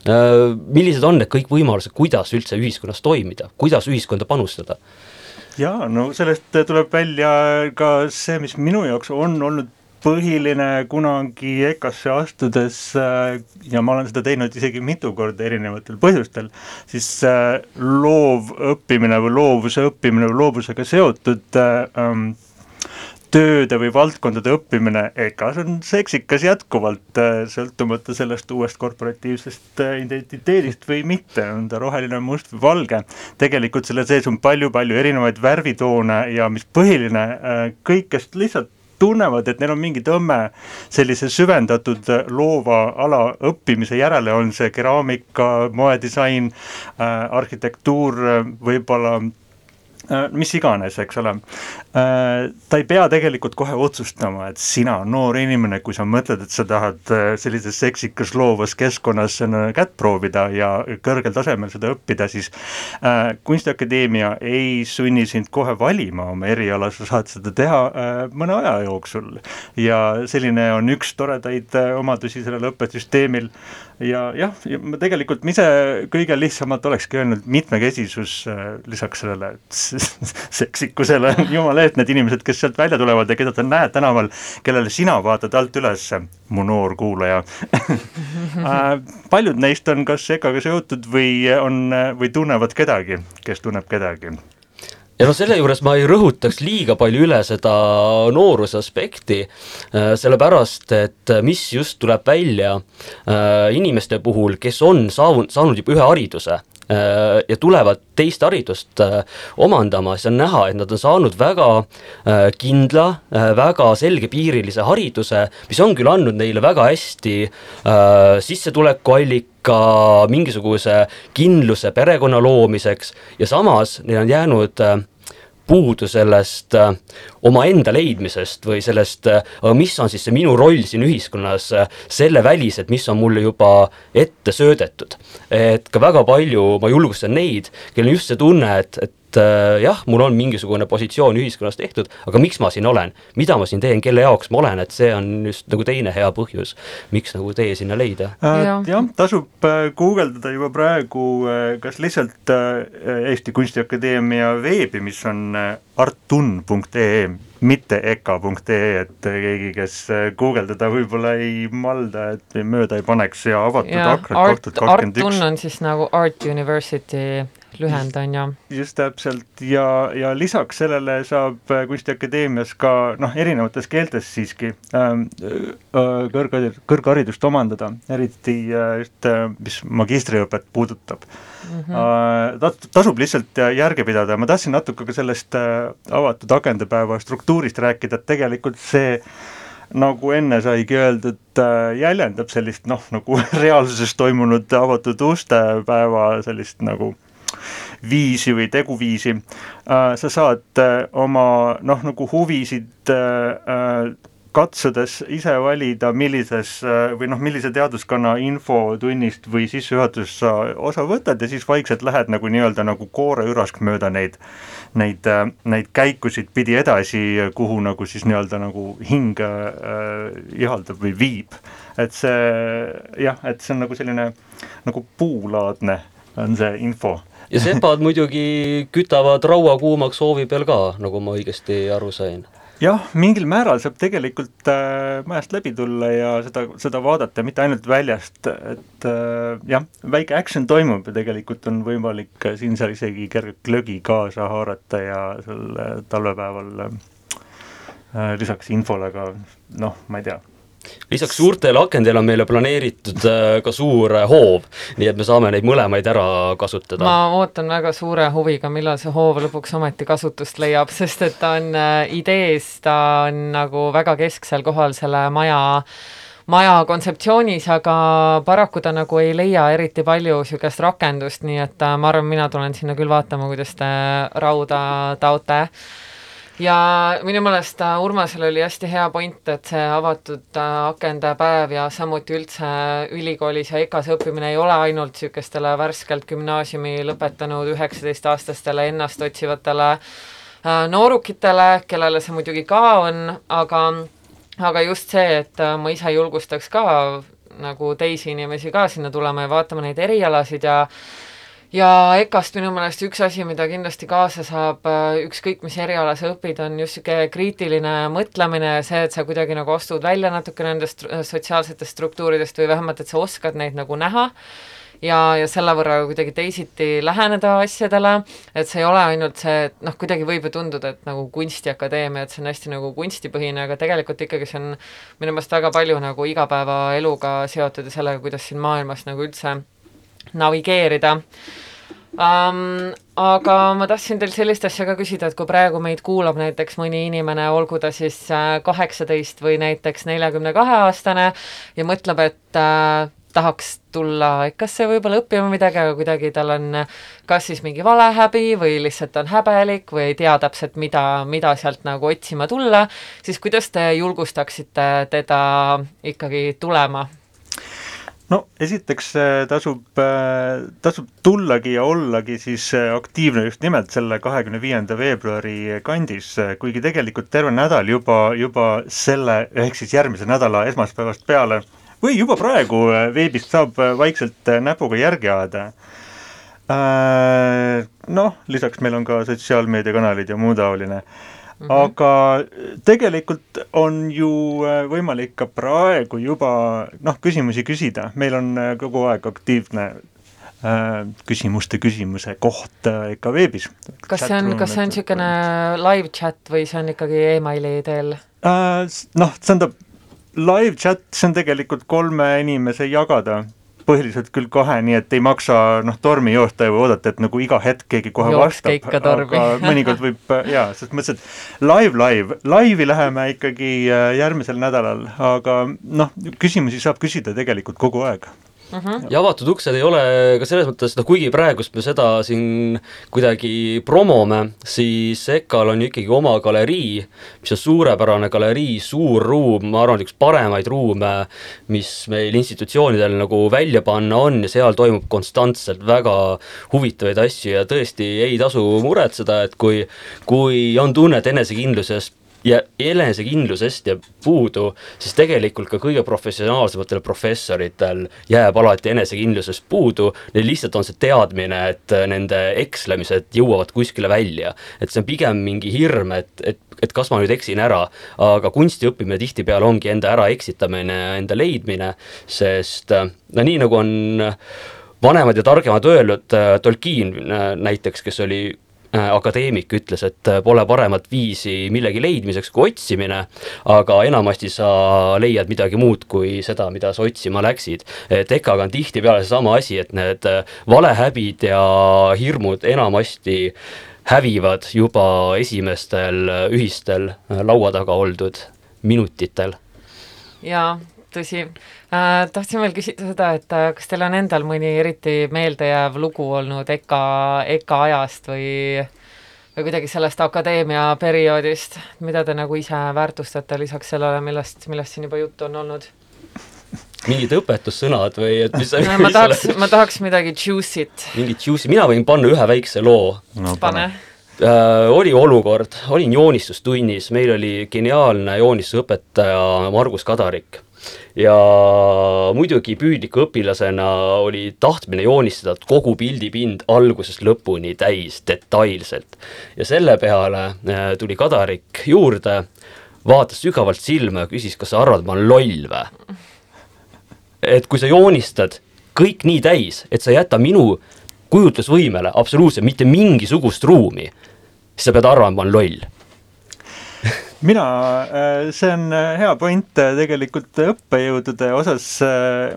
S5: äh millised on need kõik võimalused, kuidas üldse ühiskonnas toimida, kuidas ühiskonda panustada?
S6: jaa, no sellest tuleb välja ka see, mis minu jaoks on olnud põhiline kunagi EKA-sse astudes äh, ja ma olen seda teinud isegi mitu korda erinevatel põhjustel, siis äh, loovõppimine või loovuse õppimine või loovusega seotud äh, ähm, tööde või valdkondade õppimine EKA-s on seksikas jätkuvalt, sõltumata sellest uuest korporatiivsest identiteedist või mitte, on ta roheline, must või valge. tegelikult selle sees on palju-palju erinevaid värvitoone ja mis põhiline, kõikest lihtsalt tunnevad, et neil on mingi tõmme sellise süvendatud loova ala õppimise järele, on see keraamika, moedisain äh,, arhitektuur, äh, võib-olla mis iganes, eks ole. Äh, ta ei pea tegelikult kohe otsustama, et sina, noor inimene, kui sa mõtled, et sa tahad äh, sellises seksikas loovas keskkonnas kätt proovida ja kõrgel tasemel seda õppida, siis Kunstiakadeemia ei sunni sind kohe valima oma eriala, sa saad seda teha mõne aja jooksul. ja selline on üks toredaid omadusi sellel õppesüsteemil ja jah, ma tegelikult ma ise kõige lihtsamalt olekski öelnud mitmekesisus lisaks sellele, et seksikusele, jumala eest, need inimesed, kes sealt välja tulevad ja keda sa näed tänaval, kellele sina vaatad alt üles, mu noor kuulaja. Äh, paljud neist on kas EKA-ga seotud või on, või tunnevad kedagi, kes tunneb kedagi.
S5: Ja noh, selle juures ma ei rõhutaks liiga palju üle seda nooruse aspekti, äh, sellepärast et mis just tuleb välja äh, inimeste puhul, kes on saanud, saanud juba ühe hariduse ja tulevad teist haridust äh, omandama, siis on näha, et nad on saanud väga äh, kindla, väga selgepiirilise hariduse, mis on küll andnud neile väga hästi sissetulekuallika, mingisuguse kindluse perekonna loomiseks. Ja samas neil on jäänud äh, puudu sellest äh, omaenda leidmisest või sellest, äh, mis on siis see minu roll siin ühiskonnas, äh, selle väliselt, mis on mulle juba ette söödetud. et ka väga palju ma julgustan neid, kellel on just see tunne, et, et et jah, mul on mingisugune positsioon ühiskonnas tehtud, aga miks ma siin olen, mida ma siin teen, kelle jaoks ma olen, et see on just nagu teine hea põhjus, miks nagu tee sinna leida
S6: äh,. jah, tasub äh, guugeldada juba praegu äh, kas lihtsalt äh, Eesti Kunstiakadeemia veebi, mis on äh, artun.ee, mitte eka.ee, et keegi, kes äh, guugeldada võib-olla ei malda, et mööda ei paneks ja avatud aknad kaks tuhat kakskümmend üks.
S2: Artun on siis nagu Art University lühend on ju.
S6: just täpselt ja, ja lisaks sellele saab äh, Kunstiakadeemias ka noh, erinevates keeltes siiski ähm, äh, kõrg, kõrgharidust omandada, eriti äh, just mis magistriõpet puudutab mm. -hmm. Äh, tasub lihtsalt järge pidada, ma tahtsin natuke ka sellest avatud agendapäeva struktuurist rääkida, et tegelikult see nagu enne saigi öeldud, äh, jäljendab sellist noh, nagu reaalsuses toimunud avatud uste päeva sellist nagu viisi või teguviisi, äh, sa saad äh, oma noh, nagu huvisid äh, katsudes ise valida, millises või noh, millise teaduskonna infotunnist või sissejuhatusest sa osa võtad ja siis vaikselt lähed nagu nii-öelda nagu kooreürask mööda neid, neid, neid käikusid pidi edasi, kuhu nagu siis nii-öelda nagu hing äh, ihaldab või viib. et see jah, et see on nagu selline nagu puulaadne on see info
S5: ja sepad muidugi kütavad raua kuumaks hoovi peal ka, nagu ma õigesti aru sain.
S6: Jah, mingil määral saab tegelikult äh, majast läbi tulla ja seda, seda vaadata, mitte ainult väljast, et äh, jah, väike action toimub ja tegelikult on võimalik äh, siin-seal isegi kerge glögi kaasa haarata ja sel äh, talvepäeval äh, lisaks infole ka noh, ma ei tea
S5: lisaks suurtele akendele on meile planeeritud äh, ka suur äh, hoov, nii et me saame neid mõlemaid ära kasutada.
S2: ma ootan väga suure huviga, millal see hoov lõpuks ometi kasutust leiab, sest et ta on äh, idees, ta on nagu väga kesksel kohal selle maja maja kontseptsioonis, aga paraku ta nagu ei leia eriti palju niisugust rakendust, nii et ma arvan, mina tulen sinna küll vaatama, kuidas te rauda taote ja minu meelest äh, Urmasel oli hästi hea point, et see avatud äh, akende päev ja samuti üldse ülikoolis ja EKA-s õppimine ei ole ainult niisugustele värskelt gümnaasiumi lõpetanud üheksateistaastastele ennast otsivatele äh, noorukitele, kellele see muidugi ka on, aga aga just see, et ma ise julgustaks ka nagu teisi inimesi ka sinna tulema ja vaatama neid erialasid ja ja EKA-st minu meelest üks asi, mida kindlasti kaasa saab, äh, ükskõik mis eriala sa õpid, on just niisugune kriitiline mõtlemine ja see, et sa kuidagi nagu astud välja natuke nendest sotsiaalsetest struktuuridest või vähemalt, et sa oskad neid nagu näha ja, ja selle võrra kuidagi teisiti läheneda asjadele, et see ei ole ainult see, et noh, kuidagi võib ju tunduda, et nagu kunstiakadeemia, et see on hästi nagu kunstipõhine, aga tegelikult ikkagi see on minu meelest väga palju nagu igapäevaeluga seotud ja sellega, kuidas siin maailmas nagu üldse navigeerida um,. aga ma tahtsin teilt sellist asja ka küsida, et kui praegu meid kuulab näiteks mõni inimene, olgu ta siis äh, kaheksateist või näiteks neljakümne kahe aastane ja mõtleb, et äh, tahaks tulla EKA-sse võib-olla õppima midagi, aga kuidagi tal on kas siis mingi valehäbi või lihtsalt on häbelik või ei tea täpselt, mida, mida sealt nagu otsima tulla, siis kuidas te julgustaksite teda ikkagi tulema
S6: no esiteks äh, tasub, äh, tasub tullagi ja ollagi siis äh, aktiivne just nimelt selle kahekümne viienda veebruari kandis, kuigi tegelikult terve nädal juba, juba selle ehk siis järgmise nädala esmaspäevast peale või juba praegu veebist saab vaikselt näpuga järgi ajada. Noh, lisaks meil on ka sotsiaalmeediakanalid ja muu taoline Mm -hmm. aga tegelikult on ju äh, võimalik ka praegu juba noh, küsimusi küsida, meil on äh, kogu aeg aktiivne äh, küsimuste küsimuse koht äh, ikka veebis.
S2: kas see on, kas see on niisugune live chat või see on ikkagi emaili teel
S6: äh,? Noh, tähendab, live chat, see on tegelikult kolme inimese jagada põhiliselt küll kahe, nii et ei maksa noh, tormi joosta ja oodata, et nagu iga hetk keegi kohe
S2: Jookske
S6: vastab, aga mõnikord võib jaa, selles mõttes, et live, live, laivi läheme ikkagi äh, järgmisel nädalal, aga noh, küsimusi saab küsida tegelikult kogu aeg
S5: mm. -hmm. ja avatud uksed ei ole ka selles mõttes, noh kuigi praegust me seda siin kuidagi promome, siis EKA-l on ju ikkagi oma galerii, mis on suurepärane galerii, suur ruum, ma arvan, üks paremaid ruume, mis meil institutsioonidel nagu välja panna on ja seal toimub konstantselt väga huvitavaid asju ja tõesti ei tasu muretseda, et kui, kui on tunne, et enesekindlusest ja enesekindlusest jääb puudu, siis tegelikult ka kõige professionaalsematel professoritel jääb alati enesekindlusest puudu, neil lihtsalt on see teadmine, et nende ekslemised jõuavad kuskile välja. et see on pigem mingi hirm, et, et, et kas ma nüüd eksin ära, aga kunsti õppimine tihtipeale ongi enda äraeksitamine ja enda leidmine, sest no nii, nagu on vanemad ja targemad öelnud, Tolkien näiteks, kes oli Äh, akadeemik ütles, et äh, pole paremat viisi millegi leidmiseks kui otsimine, aga enamasti sa leiad midagi muud kui seda, mida sa otsima läksid. et EKA-ga on tihtipeale seesama asi, et need äh, valehäbid ja hirmud enamasti hävivad juba esimestel ühistel laua taga oldud minutitel.
S2: jaa, tõsi äh,. tahtsin veel küsida seda, et äh, kas teil on endal mõni eriti meeldejääv lugu olnud EKA, EKA ajast või või kuidagi sellest akadeemia perioodist, mida te nagu ise väärtustate lisaks sellele, millest, millest siin juba juttu on olnud?
S5: mingid õpetussõnad või et mis
S2: no, ma tahaks, ma tahaks midagi juicy't.
S5: mingit juicy, mina võin panna ühe väikse loo
S6: no,
S2: pane
S5: äh, oli olukord, olin joonistustunnis, meil oli geniaalne joonistusõpetaja Margus Kadarik ja muidugi püüdliku õpilasena oli tahtmine joonistada kogu pildipind algusest lõpuni täis detailselt. ja selle peale äh, tuli Kadarik juurde, vaatas sügavalt silma ja küsis, kas sa arvad, ma olen loll või? et kui sa joonistad kõik nii täis, et sa ei jäta minu kujutlusvõimele absoluutselt mitte mingisugust ruumi, siis sa pead arvama, ma olen loll
S6: mina, äh, see on äh, hea point äh, tegelikult õppejõudude osas,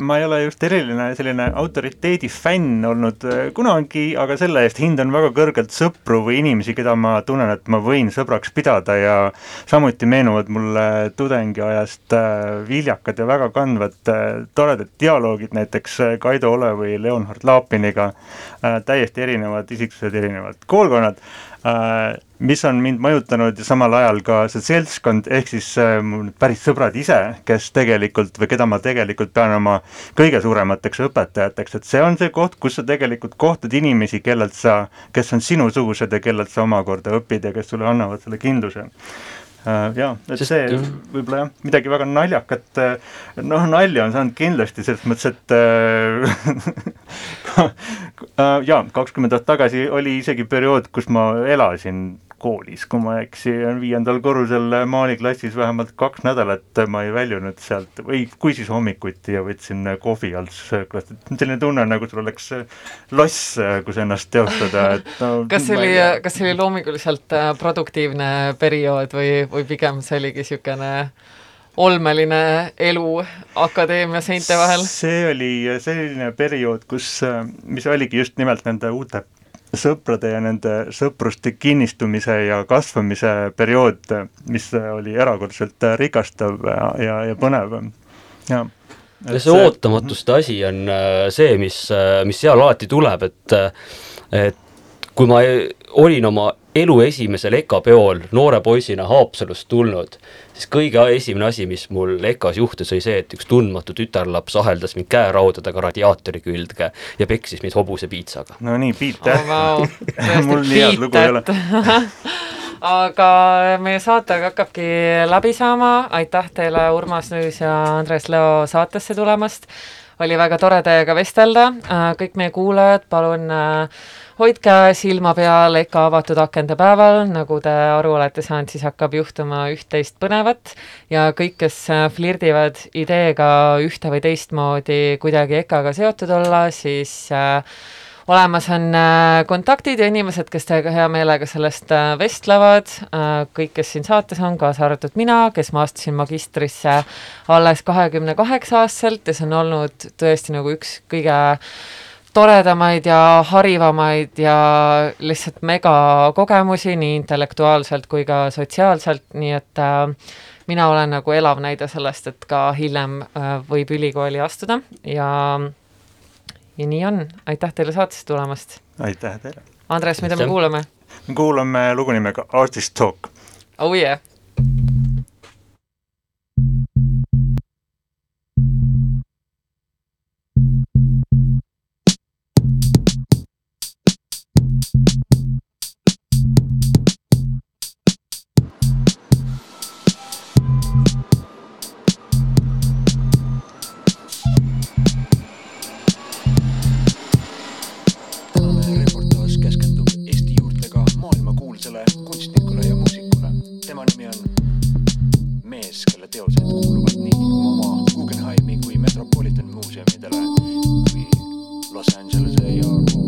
S6: ma ei ole just eriline selline autoriteedi fänn olnud kunagi, aga selle eest hindan väga kõrgelt sõpru või inimesi, keda ma tunnen, et ma võin sõbraks pidada ja samuti meenuvad mulle tudengiajast viljakad ja väga kandvad toredad dialoogid näiteks Kaido Ole või Leonhard Laapiniga, täiesti erinevad isiksused, erinevad koolkonnad mis on mind mõjutanud ja samal ajal ka see seltskond, ehk siis äh, päris sõbrad ise, kes tegelikult või keda ma tegelikult pean oma kõige suuremateks õpetajateks, et see on see koht, kus sa tegelikult kohtad inimesi, kellelt sa, kes on sinusugused ja kellelt sa omakorda õpid ja kes sulle annavad selle kindluse. Äh, jaa, et Sest, see võib-olla jah, midagi väga naljakat, äh, noh nalja on saanud kindlasti selles mõttes, et äh, jaa, kakskümmend aastat tagasi oli isegi periood, kus ma elasin koolis, kui ma ei eksi, viiendal korrusel maaliklassis vähemalt kaks nädalat ma ei väljunud sealt või kui siis hommikuti ja võtsin kohvi alt sööklast, et selline tunne, nagu sul oleks loss, kus ennast teostada, et no,
S2: kas see oli, kas see oli loominguliselt äh, produktiivne periood või, või pigem see oligi niisugune olmeline elu akadeemia seinte vahel?
S6: see oli selline periood, kus, mis oligi just nimelt nende uute sõprade ja nende sõpruste kinnistumise ja kasvamise periood, mis oli erakordselt rikastav ja, ja, ja põnev, jah
S5: ja see ootamatuste asi on äh, see, mis, äh, mis seal alati tuleb, et et kui ma olin oma elu esimesel EKA peol noore poisina Haapsalust tulnud, siis kõige esimene asi, mis mul EKA-s juhtus, oli see, et üks tundmatu tütarlaps aheldas mind käeraudadega radiaatori külge ja peksis mind hobusepiitsaga.
S6: no nii, Piit jah
S2: oh,. Wow.
S6: mul nii head lugu ei ole
S2: aga meie saatega hakkabki läbi saama, aitäh teile, Urmas Nüüs ja Andres Leo saatesse tulemast, oli väga tore teiega vestelda, kõik meie kuulajad, palun äh, hoidke silma peal EKA avatud akende päeval, nagu te aru olete saanud, siis hakkab juhtuma üht-teist põnevat. Ja kõik, kes äh, flirdivad ideega ühte või teistmoodi kuidagi EKA-ga seotud olla, siis äh, olemas on äh, kontaktid ja inimesed, kes teiega hea meelega sellest äh, vestlevad. Äh,, kõik, kes siin saates on, kaasa arvatud mina, kes ma astusin magistrisse alles kahekümne kaheksa aastaselt ja see on olnud tõesti nagu üks kõige toredamaid ja harivamaid ja lihtsalt megakogemusi nii intellektuaalselt kui ka sotsiaalselt, nii et äh, mina olen nagu elav näide sellest, et ka hiljem äh, võib ülikooli astuda ja ja nii on, aitäh teile saatesse tulemast!
S6: aitäh teile!
S2: Andres, mida me kuulame?
S6: me kuulame lugu nimega Artist Talk.
S2: Oh yeah!
S1: kirjanikule, kunstnikule ja muusikule. tema nimi on mees, kelle teosed kuuluvad nii oma Guggenheimi kui Metropolitan muuseumidele kui Los Angelese ja Kuuba.